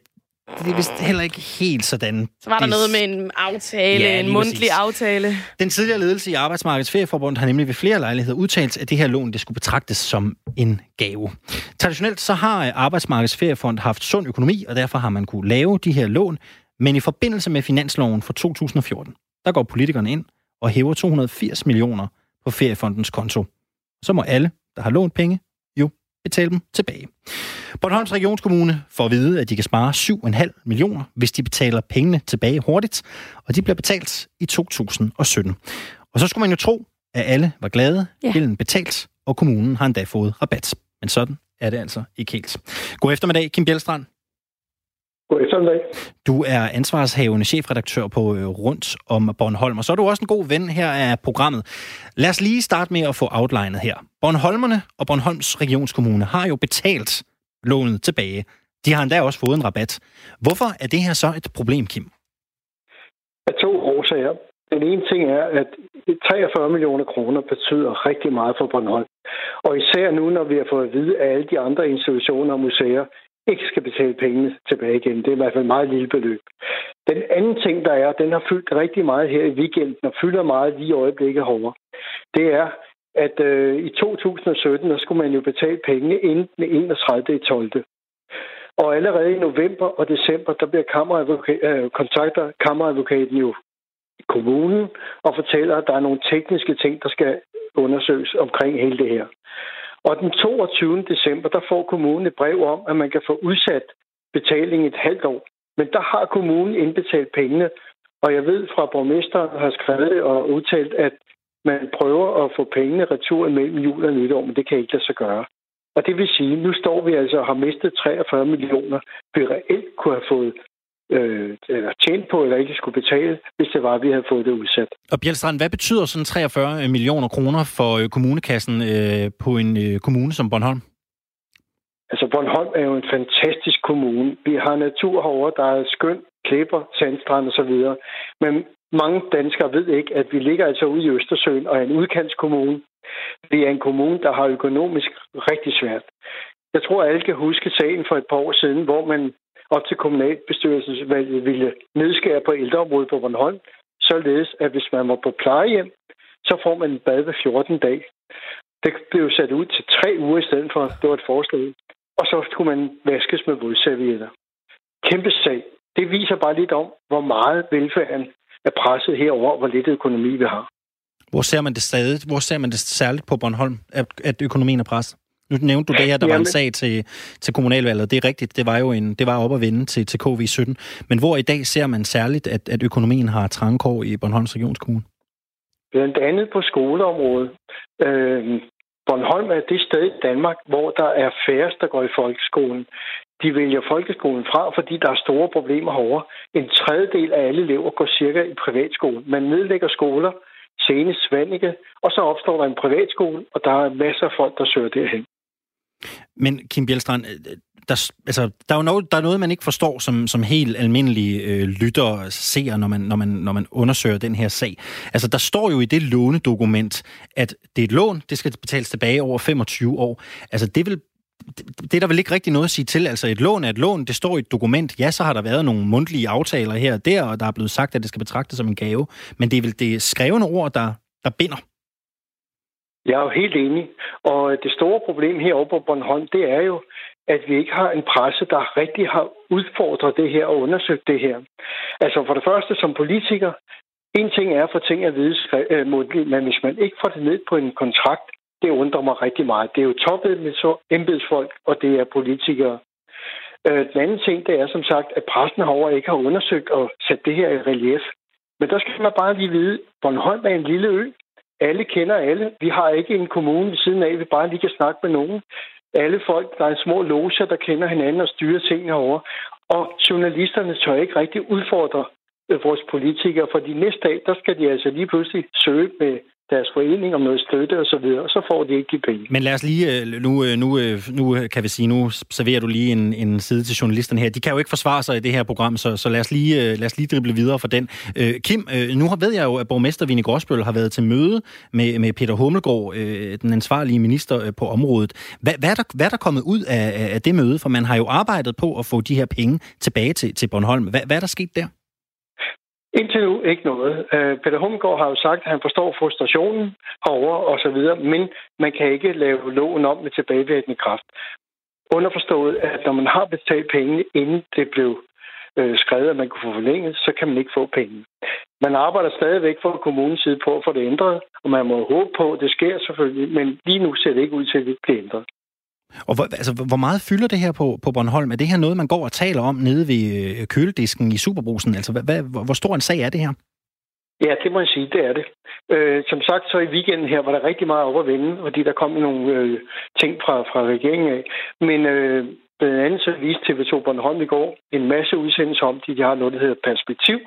Speaker 1: det er vist heller ikke helt sådan.
Speaker 2: Så var der
Speaker 1: det...
Speaker 2: noget med en aftale, ja, en mundtlig præcis. aftale.
Speaker 1: Den tidligere ledelse i Arbejdsmarkedets Ferieforbund har nemlig ved flere lejligheder udtalt, at det her lån det skulle betragtes som en gave. Traditionelt så har Arbejdsmarkedets Feriefond haft sund økonomi, og derfor har man kunne lave de her lån, men i forbindelse med finansloven for 2014, der går politikerne ind og hæver 280 millioner på Feriefondens konto. Så må alle, der har lånt penge, betale dem tilbage. Bornholms Regionskommune får at vide, at de kan spare 7,5 millioner, hvis de betaler pengene tilbage hurtigt, og de bliver betalt i 2017. Og så skulle man jo tro, at alle var glade, ja. gælden betalt, og kommunen har endda fået rabat. Men sådan er det altså ikke helt. God eftermiddag, Kim Bjelstrand.
Speaker 5: God eftermiddag.
Speaker 1: Du er ansvarshavende chefredaktør på øh, Rundt om Bornholm, og så er du også en god ven her af programmet. Lad os lige starte med at få outlinet her. Bornholmerne og Bornholms Regionskommune har jo betalt lånet tilbage. De har endda også fået en rabat. Hvorfor er det her så et problem, Kim?
Speaker 5: Af to årsager. Den ene ting er, at 43 millioner kroner betyder rigtig meget for Bornholm. Og især nu, når vi har fået at vide, at alle de andre institutioner og museer ikke skal betale pengene tilbage igen. Det er i hvert fald et meget lille beløb. Den anden ting, der er, den har fyldt rigtig meget her i weekenden, og fylder meget lige i øjeblikket herovre, det er, at øh, i 2017, der skulle man jo betale pengene inden den 31. i 12. Og allerede i november og december, der bliver kammeradvokat, øh, kontakter kammeradvokaten jo i kommunen og fortæller, at der er nogle tekniske ting, der skal undersøges omkring hele det her. Og den 22. december, der får kommunen et brev om, at man kan få udsat betaling et halvt år. Men der har kommunen indbetalt pengene, og jeg ved fra borgmesteren har skrevet og udtalt, at man prøver at få pengene retur mellem jul og nytår, men det kan ikke lade sig gøre. Og det vil sige, at nu står vi altså og har mistet 43 millioner, vi reelt kunne have fået øh, eller tjent på, eller ikke skulle betale, hvis det var, at vi havde fået det udsat.
Speaker 1: Og Bjelstrand, hvad betyder sådan 43 millioner kroner for øh, kommunekassen øh, på en øh, kommune som Bornholm?
Speaker 5: Altså, Bornholm er jo en fantastisk kommune. Vi har natur herovre, der er skøn, klipper, sandstrand og så videre. Men mange danskere ved ikke, at vi ligger altså ude i Østersøen og er en udkantskommune. Vi er en kommune, der har økonomisk rigtig svært. Jeg tror, alle kan huske sagen for et par år siden, hvor man op til kommunalbestyrelsesvalget ville nedskære på ældreområdet på Bornholm, således at hvis man var på plejehjem, så får man en bad ved 14 dage. Det blev sat ud til tre uger i stedet for, det var et forslag. Og så skulle man vaskes med vådservietter. Kæmpe sag. Det viser bare lidt om, hvor meget velfærden er presset herover, hvor lidt økonomi vi har.
Speaker 1: Hvor ser man det stadig? Hvor ser man det særligt på Bornholm, at, at økonomien er presset? Nu nævnte du det her, der var en sag til, til kommunalvalget. Det er rigtigt, det var jo en, det var op at vende til, til KV17. Men hvor i dag ser man særligt, at, at økonomien har trangkår i Bornholms Regionskommune?
Speaker 5: Blandt andet på skoleområdet. Øh, Bornholm er det sted i Danmark, hvor der er færrest, der går i folkeskolen. De vælger folkeskolen fra, fordi der er store problemer herovre. En tredjedel af alle elever går cirka i privatskole. Man nedlægger skoler, senest Svanike, og så opstår der en privatskole, og der er masser af folk, der søger derhen.
Speaker 1: Men Kim Bjelstrand, øh, der, altså, der er jo noget, der er noget, man ikke forstår som, som helt almindelige øh, lytter ser, når man, når, man, når man undersøger den her sag. Altså, der står jo i det lånedokument, at det er et lån, det skal betales tilbage over 25 år. Altså, det vil det er der vel ikke rigtig noget at sige til. Altså et lån er et lån, det står i et dokument. Ja, så har der været nogle mundtlige aftaler her og der, og der er blevet sagt, at det skal betragtes som en gave. Men det er vel det skrevne ord, der, der binder.
Speaker 5: Jeg er jo helt enig. Og øh, det store problem herovre på Bornholm, det er jo, at vi ikke har en presse, der rigtig har udfordret det her og undersøgt det her. Altså for det første som politiker, en ting er at få ting at vide øh, mundtligt, men hvis man ikke får det ned på en kontrakt, det undrer mig rigtig meget. Det er jo embedsfolk, og det er politikere. Øh, den anden ting, det er som sagt, at pressen herovre ikke har undersøgt og sat det her i relief. Men der skal man bare lige vide, Bornholm er en lille ø alle kender alle. Vi har ikke en kommune ved siden af, vi bare lige kan snakke med nogen. Alle folk, der er små loger, der kender hinanden og styrer tingene over. Og journalisterne tør ikke rigtig udfordre øh, vores politikere, for de næste dag, der skal de altså lige pludselig søge med deres forening om noget støtte og så videre, og så får de ikke de penge.
Speaker 1: Men lad os lige, øh, nu, øh, nu, øh, nu kan vi sige, nu serverer du lige en, en side til journalisterne her. De kan jo ikke forsvare sig i det her program, så, så lad, os lige, lad os lige drible videre for den. Kim, nu ved jeg jo, at borgmester Vinnie Gråsbøl har været til møde med, med Peter Hummelgaard, den ansvarlige minister på området. Hvad, hvad, er der, hvad er der kommet ud af, af det møde? For man har jo arbejdet på at få de her penge tilbage til, til Bornholm. Hvad, hvad er der sket der?
Speaker 5: Indtil nu ikke noget. Uh, Peter Hummelgaard har jo sagt, at han forstår frustrationen over og så videre, men man kan ikke lave loven om med tilbagevirkende kraft. Underforstået, at når man har betalt penge, inden det blev uh, skrevet, at man kunne få forlænget, så kan man ikke få penge. Man arbejder stadigvæk fra kommunens side på at få det ændret, og man må håbe på, at det sker selvfølgelig, men lige nu ser det ikke ud til, at det bliver ændret.
Speaker 1: Og hvor, altså, hvor meget fylder det her på, på Bornholm? Er det her noget, man går og taler om nede ved øh, køledisken i Superbrusen? Altså, hvad, hvad, hvor stor en sag er det her?
Speaker 5: Ja, det må jeg sige, det er det. Øh, som sagt, så i weekenden her var der rigtig meget op at vende, fordi der kom nogle øh, ting fra, fra regeringen af. Men øh, Blandt andet så viste TV2 Bornholm i går en masse udsendelser om de har noget, der hedder Perspektiv,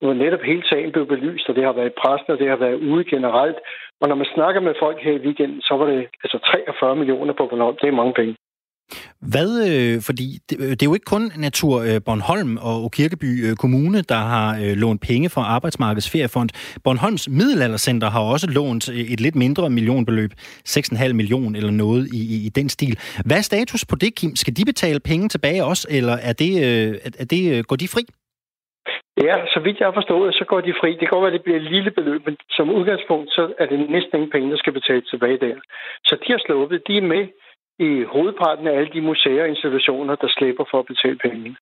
Speaker 5: hvor netop hele sagen blev belyst, og det har været i pressen, og det har været ude generelt. Og når man snakker med folk her i weekenden, så var det altså 43 millioner på Bornholm. Det er mange penge.
Speaker 1: Hvad, øh, fordi det, øh, det er jo ikke kun Natur øh, Bornholm og Kirkeby øh, Kommune, der har øh, lånt penge fra Arbejdsmarkedets Feriefond. Bornholms Middelaldercenter har også lånt øh, et lidt mindre millionbeløb, 6,5 million eller noget i, i, i den stil. Hvad er status på det, Kim? Skal de betale penge tilbage også, eller er det, øh, er det, øh, går de fri?
Speaker 5: Ja, så vidt jeg har forstået, så går de fri. Det kan godt være, at det bliver et lille beløb, men som udgangspunkt, så er det næsten ingen penge, der skal betales tilbage der. Så de har sluppet. De er med i hovedparten af alle de museer og institutioner, der slipper for at betale penge.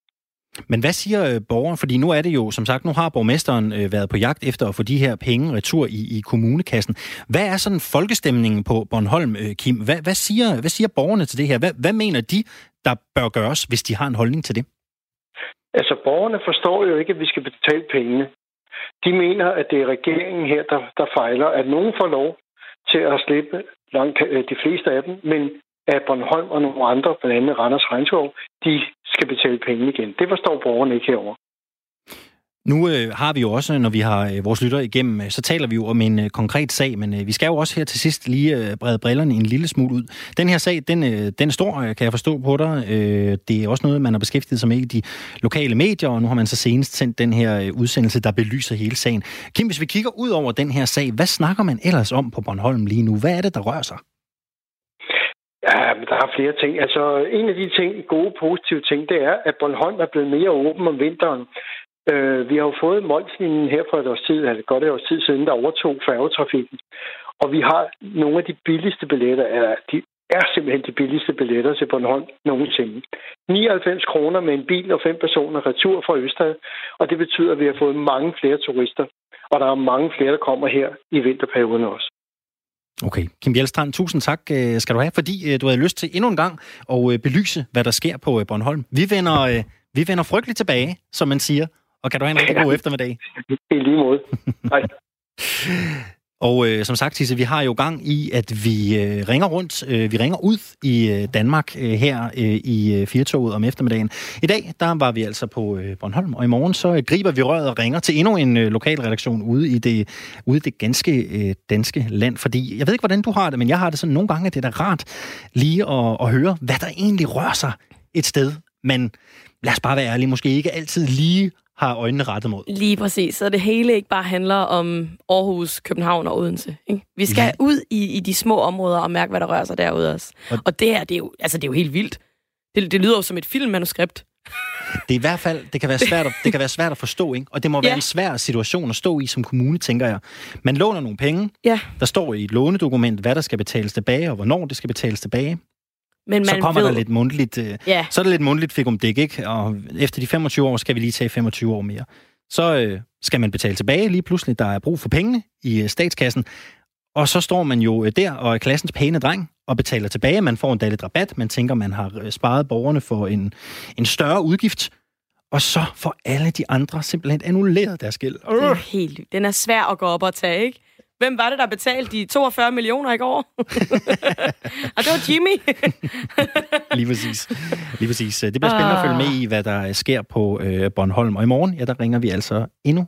Speaker 1: Men hvad siger øh, borgeren? Fordi nu er det jo, som sagt, nu har borgmesteren øh, været på jagt efter at få de her penge retur i, i kommunekassen. Hvad er sådan folkestemningen på Bornholm, øh, Kim? Hvad, hvad, siger, hvad siger borgerne til det her? Hvad, hvad mener de, der bør gøres, hvis de har en holdning til det?
Speaker 5: Altså, borgerne forstår jo ikke, at vi skal betale pengene. De mener, at det er regeringen her, der, der fejler, at nogen får lov til at slippe langt de fleste af dem, men at Bornholm og nogle andre, blandt andet Randers Regnskov, de skal betale penge igen. Det forstår borgerne ikke herover.
Speaker 1: Nu øh, har vi jo også, når vi har øh, vores lytter igennem, øh, så taler vi jo om en øh, konkret sag, men øh, vi skal jo også her til sidst lige øh, brede brillerne en lille smule ud. Den her sag, den, øh, den står, stor, øh, kan jeg forstå på dig. Øh, det er også noget, man har beskæftiget sig med i de lokale medier, og nu har man så senest sendt den her øh, udsendelse, der belyser hele sagen. Kim, hvis vi kigger ud over den her sag, hvad snakker man ellers om på Bornholm lige nu? Hvad er det, der rører sig?
Speaker 5: Ja, men der er flere ting. Altså, en af de ting, gode, positive ting, det er, at Bornholm er blevet mere åben om vinteren. Øh, vi har jo fået Molslinjen her for et års tid, eller godt et års tid siden, der overtog færgetrafikken. Og vi har nogle af de billigste billetter, eller de er simpelthen de billigste billetter til Bornholm nogensinde. 99 kroner med en bil og fem personer retur fra Østad, og det betyder, at vi har fået mange flere turister, og der er mange flere, der kommer her i vinterperioden også.
Speaker 1: Okay. Kim Bjelstrand, tusind tak øh, skal du have, fordi øh, du havde lyst til endnu en gang at øh, belyse, hvad der sker på Bornholm. Vi vender, vi vender frygteligt tilbage, som man siger, og kan du have en rigtig god eftermiddag. [LAUGHS]
Speaker 5: I lige måde. [LAUGHS] Hej.
Speaker 1: Og øh, som sagt, Tisse, vi har jo gang i, at vi øh, ringer rundt, øh, vi ringer ud i øh, Danmark øh, her øh, i øh, Firtoget om eftermiddagen. I dag, der var vi altså på øh, Bornholm, og i morgen så øh, griber vi røret og ringer til endnu en øh, lokal redaktion ude i det, ude i det ganske øh, danske land. Fordi jeg ved ikke, hvordan du har det, men jeg har det sådan nogle gange, at det er da rart lige at, at høre, hvad der egentlig rører sig et sted. Men lad os bare være ærlige, måske ikke altid lige har øjnene rettet mod.
Speaker 2: Lige præcis. Så det hele ikke bare handler om Aarhus, København og Odense. Ikke? Vi skal ja. ud i, i de små områder og mærke, hvad der rører sig derude også. Og, og det her, det er, jo, altså, det er jo helt vildt. Det, det lyder jo som et filmmanuskript.
Speaker 1: Det er i hvert fald, det kan være svært at, det kan være svært at forstå, ikke? Og det må være ja. en svær situation at stå i som kommune, tænker jeg. Man låner nogle penge. Ja. Der står i et lånedokument, hvad der skal betales tilbage, og hvornår det skal betales tilbage. Men man så kommer ved... der lidt mundtligt, øh, ja. så er der lidt mundtligt fik om dæk, ikke? Og efter de 25 år skal vi lige tage 25 år mere. Så øh, skal man betale tilbage lige pludselig. Der er brug for pengene i øh, statskassen. Og så står man jo øh, der og er klassens pæne dreng og betaler tilbage. Man får en lidt rabat. Man tænker, man har øh, sparet borgerne for en, en større udgift. Og så får alle de andre simpelthen annulleret deres gæld.
Speaker 2: Det er helt Den er svær at gå op og tage, ikke? Hvem var det, der betalte de 42 millioner i går? [LAUGHS] og det var Jimmy. [LAUGHS]
Speaker 1: Lige præcis. Lige præcis. Det bliver spændende at følge med i, hvad der sker på øh, Bornholm. Og i morgen, ja, der ringer vi altså endnu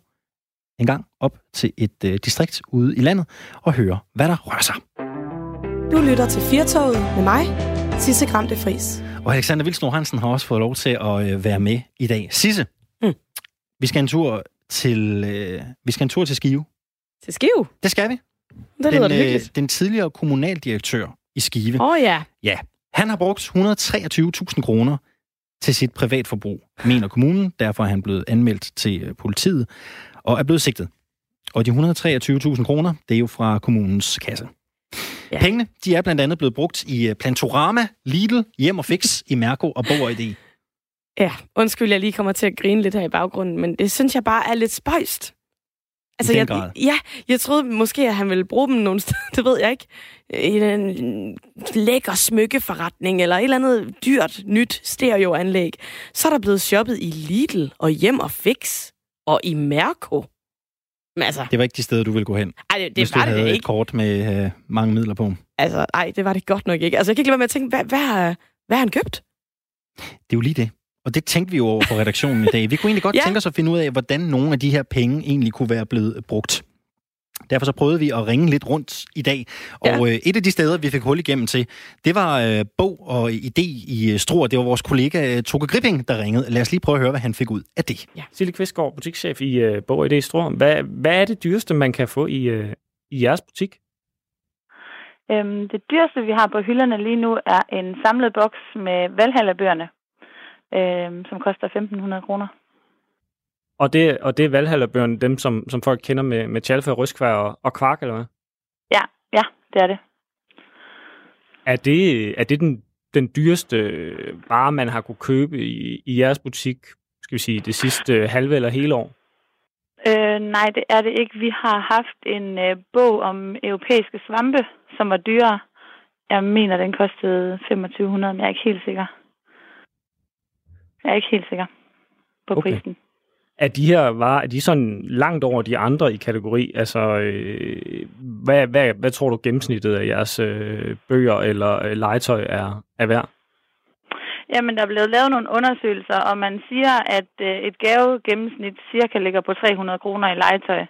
Speaker 1: en gang op til et øh, distrikt ude i landet og høre, hvad der rører sig.
Speaker 2: Du lytter til Firtoget med mig, Sisse Gramte Fris.
Speaker 1: Og Alexander Vilsnor Hansen har også fået lov til at øh, være med i dag. Sisse, mm. vi skal en tur til øh, vi skal en tur til Skive.
Speaker 2: Til Skive?
Speaker 1: Det skal vi.
Speaker 2: Det lyder den, øh,
Speaker 1: den tidligere kommunaldirektør i Skive.
Speaker 2: Åh oh, ja.
Speaker 1: Ja. Han har brugt 123.000 kroner til sit privatforbrug, mener kommunen. Derfor er han blevet anmeldt til øh, politiet og er blevet sigtet. Og de 123.000 kroner, det er jo fra kommunens kasse. Ja. Pengene, de er blandt andet blevet brugt i øh, Plantorama, Lidl, Hjem og Fix, i Mærko og Bog ID.
Speaker 2: Ja, undskyld, jeg lige kommer til at grine lidt her i baggrunden, men det synes jeg bare er lidt spøjst. Altså, jeg, grad. ja, jeg troede måske, at han ville bruge dem nogle steder, [LAUGHS] det ved jeg ikke. I en lækker smykkeforretning, eller et eller andet dyrt, nyt stereoanlæg. Så er der blevet shoppet i Lidl og Hjem og Fix og i Mærko.
Speaker 1: Men altså, det var ikke de steder, du ville gå hen,
Speaker 2: ej, det, det
Speaker 1: hvis
Speaker 2: var
Speaker 1: du havde
Speaker 2: det
Speaker 1: et kort med øh, mange midler på.
Speaker 2: Altså, nej, det var det godt nok ikke. Altså, jeg kan ikke lade være med at tænke, hvad, hvad, hvad har han købt?
Speaker 1: Det er jo lige det. Og det tænkte vi jo over på redaktionen i dag. Vi kunne egentlig godt [LAUGHS] ja. tænke os at finde ud af, hvordan nogle af de her penge egentlig kunne være blevet brugt. Derfor så prøvede vi at ringe lidt rundt i dag, og ja. øh, et af de steder, vi fik hul igennem til, det var øh, Bog og Idé i øh, Struer. Det var vores kollega øh, Toge Gripping, der ringede. Lad os lige prøve at høre, hvad han fik ud af det.
Speaker 6: Ja. Sille Kvistgaard, butikschef i øh, Bog og Idé i Struer. Hvad, hvad er det dyreste, man kan få i, øh, i jeres butik?
Speaker 7: Øhm, det dyreste, vi har på hylderne lige nu, er en samlet boks med valghallerbøgerne, øhm, som koster 1.500 kroner.
Speaker 6: Og det, og det er valghallerbøgerne, dem som, som folk kender med, med Tjalfa, Ryskvær og, og Kvark, eller hvad?
Speaker 7: Ja, ja, det er det.
Speaker 6: Er det, er det den, den dyreste vare, man har kunne købe i, i jeres butik, skal vi sige, det sidste halve eller hele år?
Speaker 7: Øh, nej, det er det ikke. Vi har haft en øh, bog om europæiske svampe, som var dyrere. Jeg mener, den kostede 2500, men jeg er ikke helt sikker. Jeg er ikke helt sikker på okay. prisen.
Speaker 6: Er de her varer, er de sådan langt over de andre i kategori? Altså, øh, hvad, hvad, hvad tror du gennemsnittet af jeres øh, bøger eller øh, legetøj er, er værd?
Speaker 7: Jamen, der er blevet lavet nogle undersøgelser, og man siger, at øh, et gavegennemsnit cirka ligger på 300 kroner i legetøj.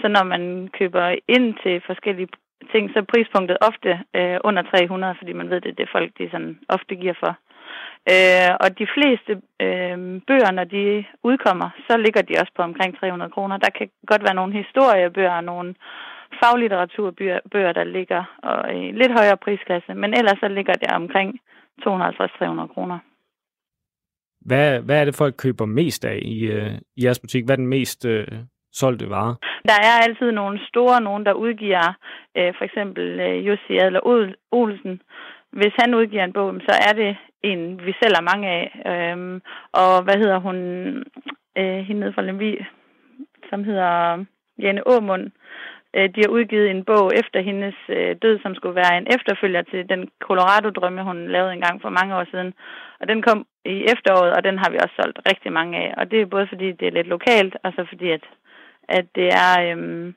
Speaker 7: Så når man køber ind til forskellige ting, så er prispunktet ofte øh, under 300, fordi man ved, det er det folk, de sådan ofte giver for. Øh, og de fleste øh, bøger, når de udkommer, så ligger de også på omkring 300 kroner. Der kan godt være nogle historiebøger og nogle faglitteraturbøger, der ligger og i lidt højere prisklasse, men ellers så ligger det omkring 250-300 kroner.
Speaker 6: Hvad, hvad er det, folk køber mest af i, øh, i jeres butik? Hvad er den mest øh, solgte vare?
Speaker 7: Der er altid nogle store, nogen der udgiver, øh, for eksempel øh, Jussi Adler Olsen. Hvis han udgiver en bog, så er det en, vi sælger mange af. Øhm, og hvad hedder hun, øh, hende nede fra Lemvi, som hedder Jane Åmund. Øh, de har udgivet en bog efter hendes øh, død, som skulle være en efterfølger til den Colorado-drømme, hun lavede engang for mange år siden. Og den kom i efteråret, og den har vi også solgt rigtig mange af. Og det er både fordi, det er lidt lokalt, og så fordi, at, at det er øhm,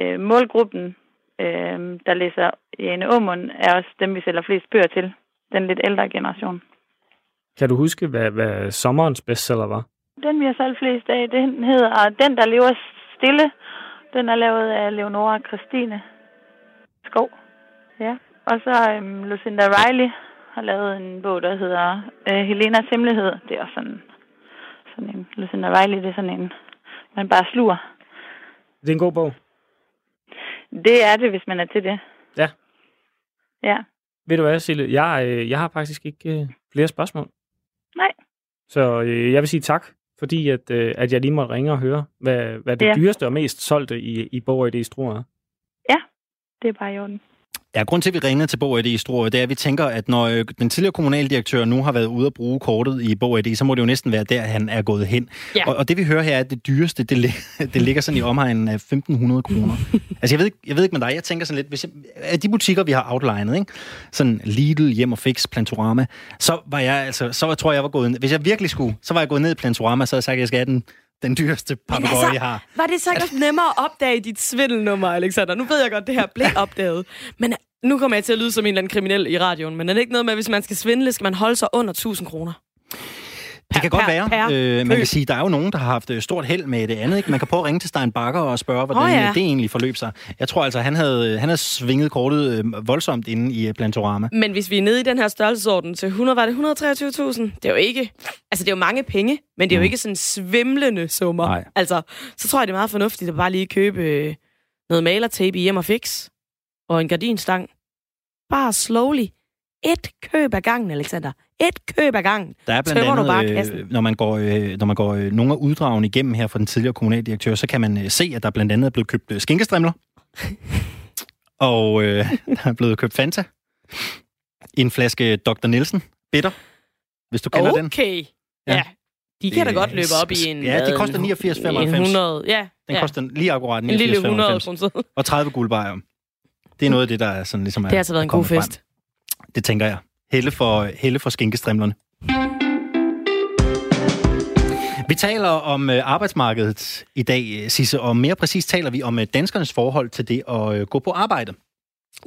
Speaker 7: øh, målgruppen, øh, der læser Jane Aumund, er også dem, vi sælger flest bøger til. Den lidt ældre generation.
Speaker 6: Kan du huske, hvad, hvad sommerens bestseller var?
Speaker 7: Den, vi har solgt flest af, den hedder Den, der lever stille. Den er lavet af Leonora Christine Skov. Ja. Og så øhm, Lucinda Riley har lavet en bog, der hedder øh, Helenas Hemmelighed. Det er også sådan, sådan en, Lucinda Riley, det er sådan en, man bare sluger.
Speaker 6: Det er en god bog.
Speaker 7: Det er det, hvis man er til det.
Speaker 6: Ja.
Speaker 7: Ja.
Speaker 6: Ved du hvad, Sille? Jeg, øh, jeg har faktisk ikke øh, flere spørgsmål.
Speaker 7: Nej.
Speaker 6: Så øh, jeg vil sige tak, fordi at, øh, at jeg lige måtte ringe og høre, hvad, hvad det ja. dyreste og mest solgte i, i Borg i det er.
Speaker 7: Ja, det er bare i orden.
Speaker 1: Ja, grund til, at vi ringede til Bog i Struer, det er, at vi tænker, at når øh, den tidligere kommunaldirektør nu har været ude at bruge kortet i Bog så må det jo næsten være der, han er gået hen. Ja. Og, og det vi hører her er, at det dyreste, det, [LAUGHS] det ligger sådan i omegnen af 1.500 kroner. [LAUGHS] altså jeg ved, ikke, jeg ved ikke med dig, jeg tænker sådan lidt, hvis jeg, af de butikker, vi har outlinet, ikke? sådan Lidl, Hjem og Fix, Plantorama, så var jeg altså, så tror jeg, jeg var gået, hvis jeg virkelig skulle, så var jeg gået ned i Plantorama, så havde jeg sagt, at jeg skal have den den dyreste papegøje, altså, jeg har.
Speaker 2: Var det så ikke også nemmere at opdage dit svindelnummer, Alexander? Nu ved jeg godt, det her blev opdaget. Men nu kommer jeg til at lyde som en eller anden kriminel i radioen, men er det ikke noget med, at hvis man skal svindle, skal man holde sig under 1000 kroner?
Speaker 1: Det kan godt være. Per, øh, man kan sige, der er jo nogen, der har haft øh, stort held med det andet. Ikke? Man kan prøve at ringe til Stein Bakker og spørge, hvordan oh, ja. det egentlig forløb sig. Jeg tror altså, han havde, han havde svinget kortet øh, voldsomt inde i øh, Plantorama.
Speaker 2: Men hvis vi er nede i den her størrelsesorden til 100, var det 123.000? Det er jo ikke... Altså, det er jo mange penge, men det er jo mm. ikke sådan svimlende summer. Nej. Altså, så tror jeg, det er meget fornuftigt at bare lige købe øh, noget malertape i hjem og fix og en gardinstang. Bare slowly. Et køb ad gangen, Alexander. Et køb ad gangen.
Speaker 1: Der er blandt andet, du bare øh, når man går, øh, når man går øh, nogle af uddragene igennem her fra den tidligere kommunaldirektør, så kan man øh, se, at der blandt andet er blevet købt øh, skinkestrimler. [LAUGHS] og øh, der er blevet købt Fanta. En flaske Dr. Nielsen. Bitter. Hvis du kender
Speaker 2: okay.
Speaker 1: den.
Speaker 2: Okay. Ja. ja. De kan da godt løbe op i en...
Speaker 1: Ja, det koster 89,95.
Speaker 2: 100, ja.
Speaker 1: Den
Speaker 2: ja.
Speaker 1: koster lige akkurat 89,95. En
Speaker 2: lille 100
Speaker 1: Og 30 guldbejer. Det er noget af det, der er sådan ligesom...
Speaker 2: Det har altså været en god fest.
Speaker 1: Frem. Det tænker jeg. Helle for, helle for skinkestrimlerne. Vi taler om øh, arbejdsmarkedet i dag, Sisse, og mere præcis taler vi om øh, danskernes forhold til det at øh, gå på arbejde.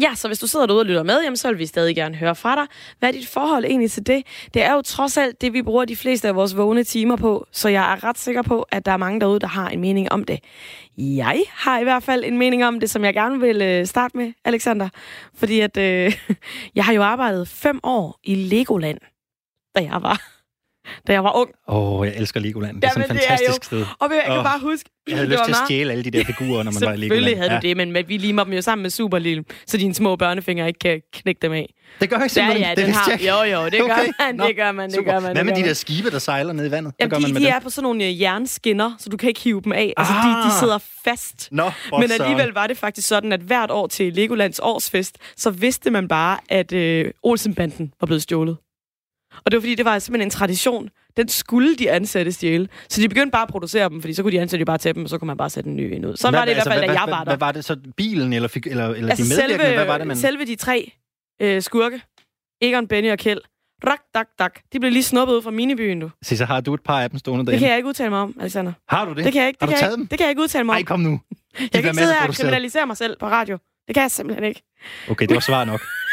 Speaker 2: Ja, så hvis du sidder derude og lytter med, jamen, så vil vi stadig gerne høre fra dig. Hvad er dit forhold egentlig til det? Det er jo trods alt det, vi bruger de fleste af vores vågne timer på, så jeg er ret sikker på, at der er mange derude, der har en mening om det. Jeg har i hvert fald en mening om det, som jeg gerne vil øh, starte med, Alexander. Fordi at øh, [LAUGHS] jeg har jo arbejdet fem år i Legoland, da jeg var da jeg var ung.
Speaker 1: Åh, oh, jeg elsker Legoland. Det er sådan et fantastisk sted.
Speaker 2: Og jeg kan oh, bare huske...
Speaker 1: Jeg havde lyst til at stjæle alle de der figurer, når man var i Legoland.
Speaker 2: Selvfølgelig havde ja. du det, men vi limer dem jo sammen med Superlille, så dine små børnefingre ikke kan knække dem af.
Speaker 1: Det gør jeg simpelthen.
Speaker 2: Ja, ja, den har, jo, jo, det okay. gør man, det gør man, det gør man.
Speaker 1: Hvad med de der skibe, der sejler ned i vandet?
Speaker 2: Jamen,
Speaker 1: gør
Speaker 2: man
Speaker 1: de,
Speaker 2: med
Speaker 1: de
Speaker 2: dem? er på sådan nogle øh, jernskinner, så du kan ikke hive dem af. Altså, ah. de, de ah. sidder fast.
Speaker 1: Nå,
Speaker 2: Men alligevel var det faktisk sådan, at hvert år til Legolands årsfest, så vidste man bare, at øh, Olsenbanden var blevet stjålet. Og det var fordi, det var simpelthen en tradition. Den skulle de ansatte stjæle. Så de begyndte bare at producere dem, fordi så kunne de ansatte bare tage dem, og så kunne man bare sætte en ny ind ud. Så var det i hvert fald, da jeg var der.
Speaker 1: Hvad var det så? Bilen eller, fik, eller, eller altså de medvirkende?
Speaker 2: Selve,
Speaker 1: hvad var det, man...
Speaker 2: selve de tre øh, skurke, Egon, Benny og Kjeld, rak, dak, dak. De blev lige snuppet ud fra minibyen, du.
Speaker 1: Så, så har du et par af dem stående derinde?
Speaker 2: Det kan jeg ikke udtale mig om, Alexander.
Speaker 1: Har du det?
Speaker 2: Det kan jeg ikke.
Speaker 1: Det
Speaker 2: har
Speaker 1: du taget
Speaker 2: jeg,
Speaker 1: dem?
Speaker 2: Det kan jeg ikke udtale mig om.
Speaker 1: Nej, kom nu.
Speaker 2: De jeg kan ikke sidde her og kriminalisere mig selv på radio. Det kan jeg simpelthen ikke.
Speaker 1: Okay, det var svar nok. [LAUGHS]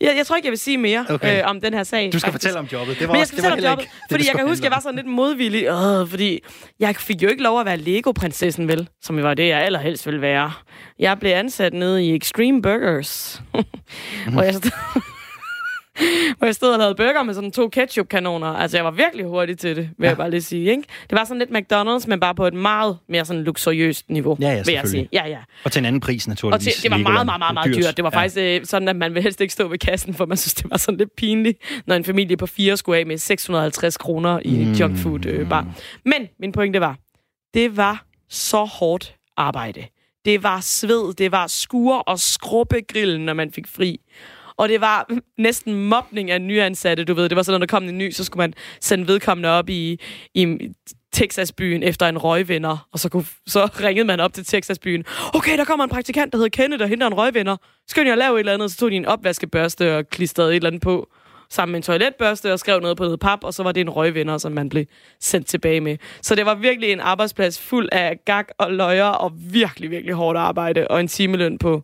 Speaker 2: Jeg, jeg tror ikke, jeg vil sige mere okay. øh, om den her sag.
Speaker 1: Du skal faktisk. fortælle om jobbet. Det var
Speaker 2: Men
Speaker 1: jeg
Speaker 2: skal fortælle
Speaker 1: om
Speaker 2: jobbet, ikke, fordi jeg kan huske, at jeg var sådan lidt modvillig. Øh, fordi jeg fik jo ikke lov at være Lego-prinsessen, vel? Som var det, jeg allerhelst ville være. Jeg blev ansat nede i Extreme Burgers. [LAUGHS] hvor jeg hvor jeg stod og lavede burger med sådan to ketchup-kanoner. Altså, jeg var virkelig hurtig til det, vil ja. jeg bare lige sige. Ikke? Det var sådan lidt McDonald's, men bare på et meget mere sådan luksuriøst niveau,
Speaker 1: ja, ja,
Speaker 2: vil jeg sige. Ja, ja.
Speaker 1: Og til en anden pris, naturligvis.
Speaker 2: Og til, det var meget, meget, meget, meget dyrt. Det var ja. faktisk øh, sådan, at man vil helst ikke stå ved kassen, for man synes, det var sådan lidt pinligt, når en familie på fire skulle af med 650 kroner i mm. junkfood øh, bar. Men min pointe var, det var så hårdt arbejde. Det var sved, det var skure og skrubbe grillen, når man fik fri. Og det var næsten mobning af nyansatte, du ved. Det var sådan, når der kom en ny, så skulle man sende vedkommende op i, i Texas-byen efter en røgvinder, og så, kunne, så ringede man op til Texas-byen. Okay, der kommer en praktikant, der hedder Kenneth, og henter en røgvinder. Skal jeg lave et eller andet? Så tog de en opvaskebørste og klistrede et eller andet på sammen med en toiletbørste og skrev noget på noget pap, og så var det en røgvinder, som man blev sendt tilbage med. Så det var virkelig en arbejdsplads fuld af gag og løjer og virkelig, virkelig hårdt arbejde, og en timeløn på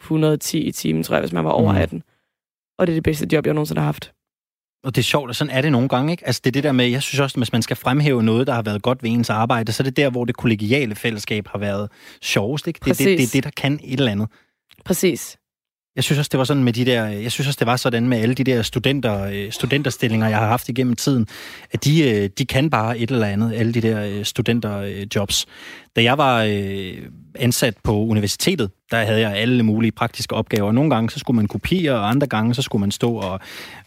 Speaker 2: 110 i timen, tror jeg, hvis man var over 18. Og det er det bedste job, jeg nogensinde har haft.
Speaker 1: Og det er sjovt, og sådan er det nogle gange, ikke? Altså det er det der med, jeg synes også, at hvis man skal fremhæve noget, der har været godt ved ens arbejde, så er det der, hvor det kollegiale fællesskab har været sjovest, ikke? Det er det, det, det, der kan et eller andet.
Speaker 2: Præcis.
Speaker 1: Jeg synes også, det var sådan med de der, jeg synes også, det var sådan med alle de der studenter, øh, studenterstillinger, jeg har haft igennem tiden, at de, øh, de kan bare et eller andet, alle de der øh, studenterjobs. Da jeg var ansat på universitetet, der havde jeg alle mulige praktiske opgaver. Nogle gange så skulle man kopiere, og andre gange så skulle man stå og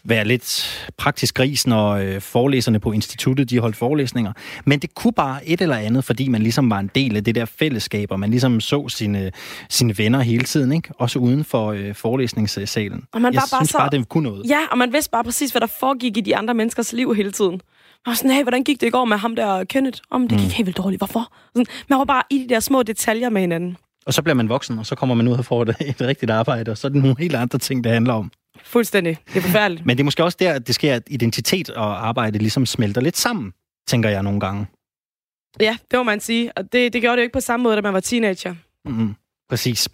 Speaker 1: være lidt praktisk gris, når øh, forelæserne på instituttet de holdt forelæsninger. Men det kunne bare et eller andet, fordi man ligesom var en del af det der fællesskab, og man ligesom så sine, sine venner hele tiden, ikke? også uden for øh, forelæsningssalen. Og man jeg bare synes så... bare, det kunne noget.
Speaker 2: Ja, og man vidste bare præcis, hvad der foregik i de andre menneskers liv hele tiden. Og sådan, hey, hvordan gik det i går med ham der Kenneth? Om det gik mm. helt vildt dårligt. Hvorfor? Sådan, man var bare i de der små detaljer med hinanden.
Speaker 1: Og så bliver man voksen, og så kommer man ud og får et, [LAUGHS] et rigtigt arbejde, og så er det nogle helt andre ting, det handler om.
Speaker 2: Fuldstændig. Det er forfærdeligt. [LAUGHS]
Speaker 1: Men det er måske også der, at det sker, at identitet og arbejde ligesom smelter lidt sammen, tænker jeg nogle gange.
Speaker 8: Ja, det må man sige. Og det, det gjorde det jo ikke på samme måde, da man var teenager.
Speaker 1: Mm, præcis.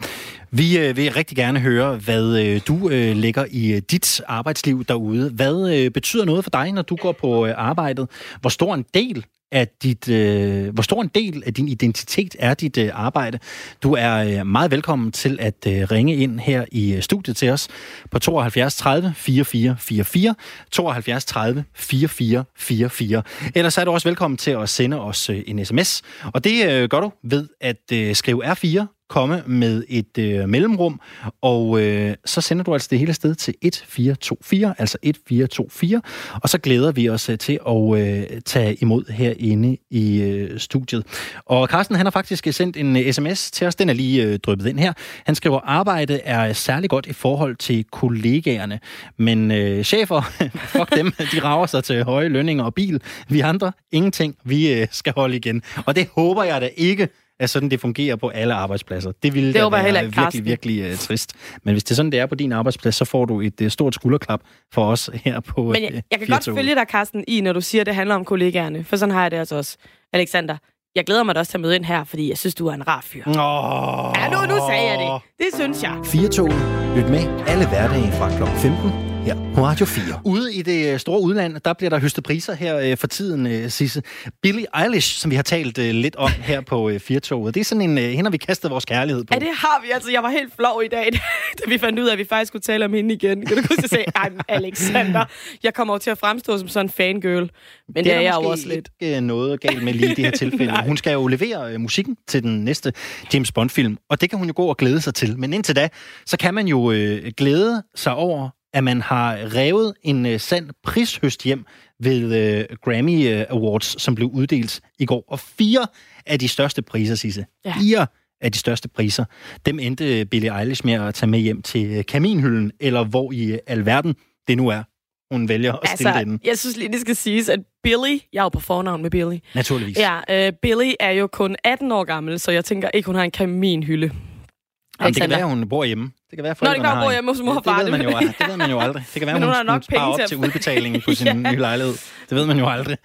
Speaker 1: Vi øh, vil rigtig gerne høre, hvad øh, du øh, lægger i øh, dit arbejdsliv derude. Hvad øh, betyder noget for dig, når du går på øh, arbejdet? Hvor stor en del af dit, øh, hvor stor en del af din identitet er dit øh, arbejde. Du er øh, meget velkommen til at øh, ringe ind her i øh, studiet til os på 72 30 44 44, 72 30 44 44. Ellers er du også velkommen til at sende os øh, en sms, og det øh, gør du ved at øh, skrive R4 komme med et øh, mellemrum, og øh, så sender du altså det hele sted til 1424, altså 1424, og så glæder vi os øh, til at øh, tage imod herinde i øh, studiet. Og Carsten, han har faktisk øh, sendt en øh, sms til os, den er lige øh, dryppet ind her. Han skriver, arbejdet er øh, særlig godt i forhold til kollegaerne, men øh, chefer, [LAUGHS] fuck dem, de rager sig til høje lønninger og bil. Vi andre, ingenting, vi øh, skal holde igen. Og det håber jeg da ikke, er sådan, det fungerer på alle arbejdspladser. Det ville det da være heller virkelig, virkelig uh, trist. Men hvis det er sådan, det er på din arbejdsplads, så får du et uh, stort skulderklap for os her på
Speaker 8: Men jeg, jeg kan godt følge dig, Carsten, i, når du siger, at det handler om kollegaerne. For sådan har jeg det altså også. Alexander, jeg glæder mig da også til at møde ind her, fordi jeg synes, du er en rar fyr.
Speaker 1: Oh.
Speaker 8: Ja, nu, nu sagde jeg det. Det synes jeg.
Speaker 1: 4 Lyt med alle hverdage fra kl. 15 her på Radio 4. Ude i det øh, store udland, der bliver der høstet priser her øh, for tiden, øh, Sisse. Billie Eilish, som vi har talt lidt om [LAUGHS] her på Firtoget. Det er sådan en, hende har vi kastet vores kærlighed på.
Speaker 8: Ja, det har vi. Altså, jeg var helt flov i dag, [LAUGHS] da vi fandt ud af, at vi faktisk skulle tale om hende igen. Kan du huske at sige, ej, Alexander, jeg kommer over til at fremstå som sådan en fangirl. Men det, det er, jeg også lidt.
Speaker 1: ikke noget galt med lige det her [LAUGHS] tilfælde. hun skal jo levere musikken til den næste James Bond-film, og det kan hun jo gå og glæde sig til. Men indtil da, så kan man jo øh, glæde sig over at man har revet en uh, sand prishøst hjem ved uh, Grammy uh, Awards, som blev uddelt i går. Og fire af de største priser, Sisse. Ja. Fire af de største priser. Dem endte Billie Eilish med at tage med hjem til kaminhylden, eller hvor i alverden det nu er, hun vælger at stille altså, den.
Speaker 8: Jeg synes lige, det skal siges, at Billy, jeg er jo på fornavn med Billy.
Speaker 1: Naturligvis.
Speaker 8: Ja, uh, Billy er jo kun 18 år gammel, så jeg tænker ikke, hun har en kaminhylde.
Speaker 1: Jamen, det kan være, hun bor hjemme. Det kan være,
Speaker 8: Nå, det være, bor hjemme hos mor og far.
Speaker 1: Det, ved man jo, det ved man jo aldrig. Det [LAUGHS] kan være, hun, hun, har nok sparer op til udbetalingen på [LAUGHS] sin ja. nye lejlighed. Det ved man jo aldrig.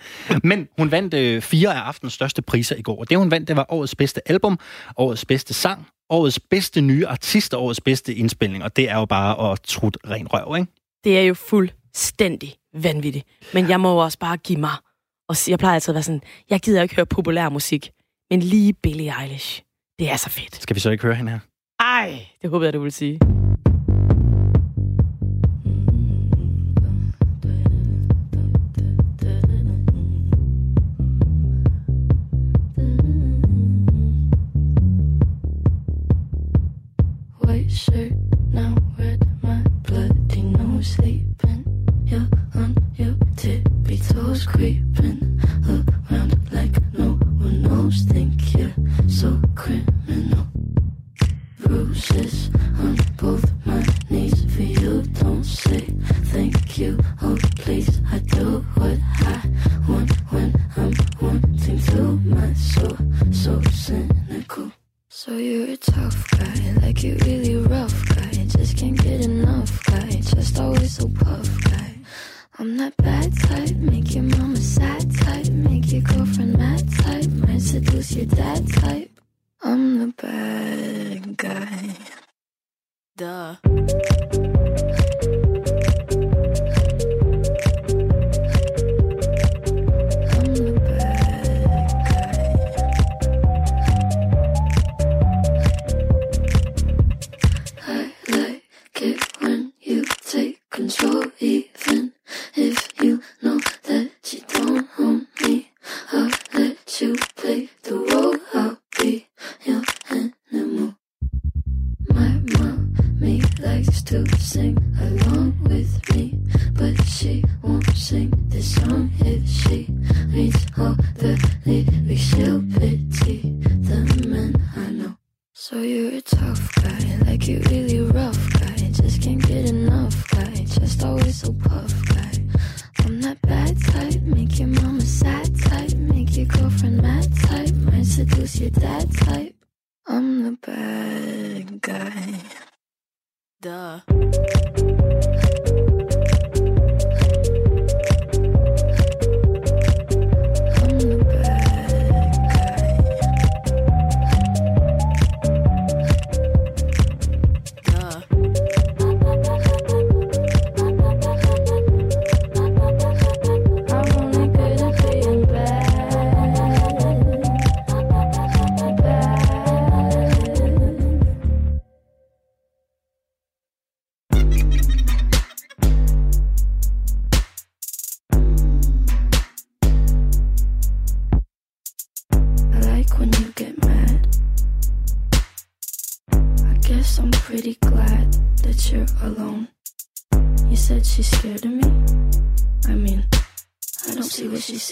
Speaker 1: Men hun vandt øh, fire af aftens største priser i går. Og det, hun vandt, det var årets bedste album, årets bedste sang, årets bedste nye artist og årets bedste indspilning. Og det er jo bare at trutte ren røv, ikke?
Speaker 8: Det er jo fuldstændig vanvittigt. Men jeg må jo også bare give mig. Og jeg plejer altid at være sådan, jeg gider ikke høre populær musik. Men lige Billie Eilish, det er så fedt.
Speaker 1: Skal vi så ikke høre hende her?
Speaker 8: Ej, det håber jeg, du vil sige. White justice.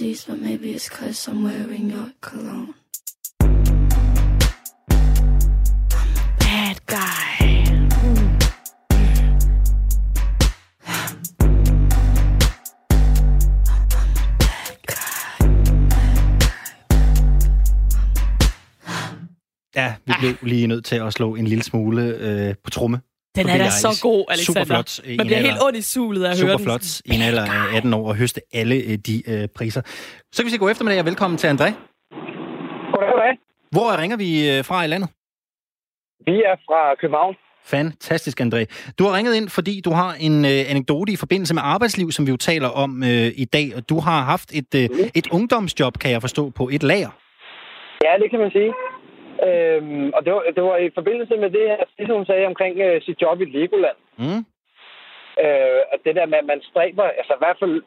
Speaker 8: See but maybe it's cause I'm wearing your cologne.
Speaker 2: Bad guy.
Speaker 1: Ja, vi blev lige nødt til at slå en lille smule øh, på tromme.
Speaker 2: Den er da så god, Alexander.
Speaker 1: Super flot.
Speaker 2: Man bliver helt ondt i sulet af at høre
Speaker 1: Super
Speaker 2: den.
Speaker 1: flot i en alder af 18 år og høste alle øh, de øh, priser. Så kan vi sige god eftermiddag og velkommen til André.
Speaker 9: Goddag, goddag.
Speaker 1: Hvor ringer vi øh, fra i landet?
Speaker 9: Vi er fra København.
Speaker 1: Fantastisk, André. Du har ringet ind, fordi du har en øh, anekdote i forbindelse med arbejdsliv, som vi jo taler om øh, i dag. Og du har haft et, øh, et ungdomsjob, kan jeg forstå, på et lager.
Speaker 9: Ja, det kan man sige. Øhm, og det var, det var i forbindelse med det her, det hun sagde omkring øh, sit job i Legoland.
Speaker 1: Mm.
Speaker 9: Øh, og det der med, at man stræber, altså i hvert fald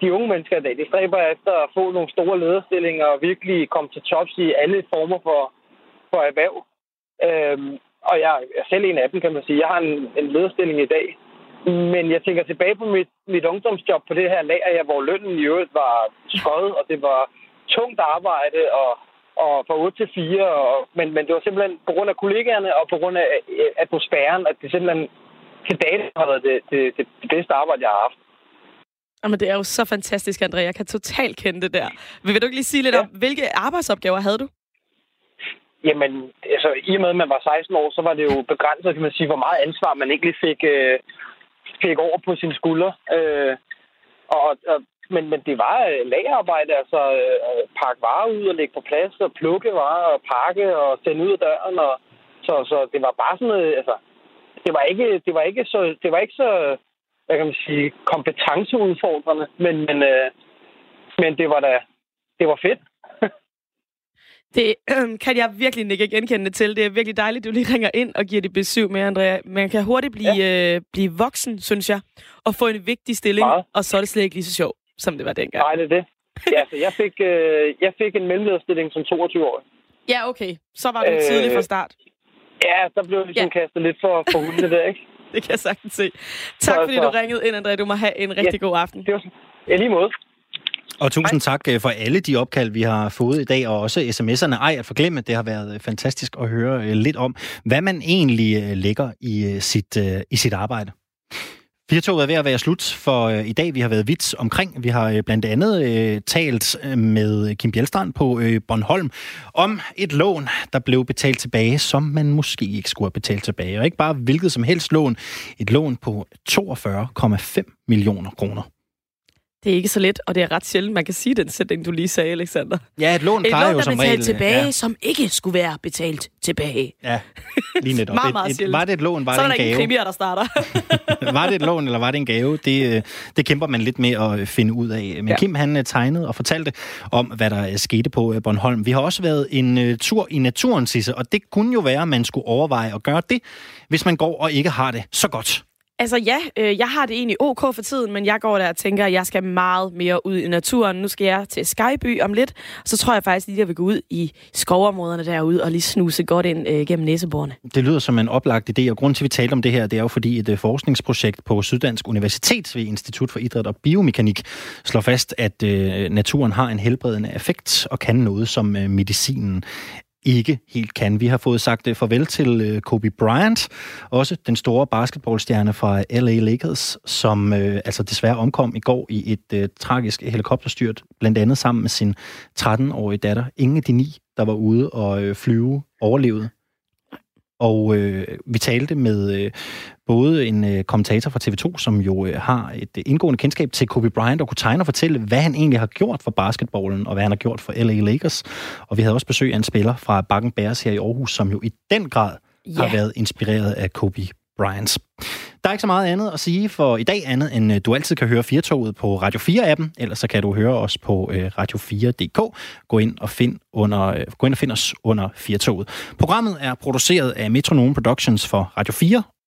Speaker 9: de unge mennesker i dag, de stræber efter at få nogle store lederstillinger og virkelig komme til tops i alle former for, for erhverv. Øhm, og jeg er selv en af dem, kan man sige. Jeg har en, en lederstilling i dag. Men jeg tænker tilbage på mit, mit ungdomsjob på det her lager, hvor lønnen i øvrigt var skøjet, og det var tungt arbejde, og, og fra 8 til 4. Og, men, men det var simpelthen på grund af kollegaerne og på grund af atmosfæren, at det simpelthen til dagen har været det, det, det, det bedste arbejde, jeg har haft.
Speaker 2: Jamen, det er jo så fantastisk, André. Jeg kan totalt kende det der. Vil du ikke lige sige lidt ja. om, hvilke arbejdsopgaver havde du?
Speaker 9: Jamen, altså, i og med, at man var 16 år, så var det jo begrænset, kan man sige, hvor meget ansvar man egentlig fik, øh, fik over på sine skuldre. Øh, og, og, men, men det var øh, lagerarbejde, altså øh, pakke varer ud og lægge på plads, og plukke varer og pakke og sende ud af døren. Og, så, så det var bare sådan noget, altså, det var ikke, det var ikke så, det var ikke så, hvad kan man sige, kompetenceudfordrende, men, men, øh, men det var da, det var fedt. [LAUGHS]
Speaker 2: Det øh, [CLEARS THROAT] kan jeg virkelig ikke genkende til. Det er virkelig dejligt, at du lige ringer ind og giver dit besøg med, Andrea. Man kan hurtigt blive, ja. øh, blive voksen, synes jeg, og få en vigtig stilling, Meget. og så er det slet ikke lige så sjovt, som det var dengang.
Speaker 9: Nej, det er det. Ja, så jeg fik, øh, jeg fik en mellemlederstilling som 22-årig.
Speaker 2: Ja, okay. Så var du øh, tidlig fra start.
Speaker 9: Ja, der blev ligesom ja. kastet lidt for, for hundene der, ikke? [LAUGHS]
Speaker 2: det kan jeg sagtens se. Tak, så, fordi så. du ringede ind, Andrea. Du må have en rigtig ja, god aften.
Speaker 9: Det var, ja, lige måde.
Speaker 1: Og tusind Hej. tak øh, for alle de opkald, vi har fået i dag, og også sms'erne. Ej, at forglemme, det har været øh, fantastisk at høre øh, lidt om, hvad man egentlig lægger i sit, i sit arbejde. Firtoget er ved at være slut for øh, i dag. Vi har været vidt omkring. Vi har øh, blandt andet øh, talt øh, med Kim Bjelstrand på øh, Bornholm om et lån, der blev betalt tilbage, som man måske ikke skulle have betalt tilbage. Og ikke bare hvilket som helst lån. Et lån på 42,5 millioner kroner.
Speaker 2: Det er ikke så let, og det er ret sjældent, man kan sige den sætning, du lige sagde, Alexander.
Speaker 1: Ja, et lån plejer jo som regel...
Speaker 2: tilbage, ja. som ikke skulle være betalt tilbage.
Speaker 1: Ja, lige netop.
Speaker 2: meget, [LAUGHS] meget
Speaker 1: et, et, var det et lån, var
Speaker 2: så
Speaker 1: det en
Speaker 2: gave?
Speaker 1: Så er
Speaker 2: der der starter. [LAUGHS]
Speaker 1: var det et lån, eller var det en gave? Det, øh, det kæmper man lidt med at finde ud af. Men ja. Kim, han øh, tegnede og fortalte om, hvad der øh, skete på Bornholm. Vi har også været en tur i naturen, Sisse, og det kunne jo være, at man skulle overveje at gøre det, hvis man går og ikke har det så godt.
Speaker 2: Altså ja, øh, jeg har det egentlig ok for tiden, men jeg går der og tænker, at jeg skal meget mere ud i naturen. Nu skal jeg til Skyby om lidt, så tror jeg faktisk lige, at jeg vil gå ud i skovområderne derude og lige snuse godt ind øh, gennem næseborene.
Speaker 1: Det lyder som en oplagt idé, og grund til, at vi talte om det her, det er jo fordi et øh, forskningsprojekt på Syddansk Universitet ved Institut for Idræt og Biomekanik slår fast, at øh, naturen har en helbredende effekt og kan noget, som øh, medicinen ikke helt kan. Vi har fået sagt øh, farvel til øh, Kobe Bryant, også den store basketballstjerne fra LA Lakers, som øh, altså desværre omkom i går i et øh, tragisk helikopterstyrt, blandt andet sammen med sin 13-årige datter. Ingen af de ni, der var ude og øh, flyve, overlevede. Og øh, vi talte med øh, både en øh, kommentator fra TV2, som jo øh, har et øh, indgående kendskab til Kobe Bryant, og kunne tegne og fortælle, hvad han egentlig har gjort for basketballen, og hvad han har gjort for LA Lakers. Og vi havde også besøg af en spiller fra Bakken Bears her i Aarhus, som jo i den grad yeah. har været inspireret af Kobe Bryant. Der er ikke så meget andet at sige for i dag, andet end øh, du altid kan høre Firtoget på Radio 4-appen, ellers så kan du høre os på øh, radio4.dk. Gå ind og find, under, øh, gå ind og find os under Firtoget. Programmet er produceret af Metronome Productions for Radio 4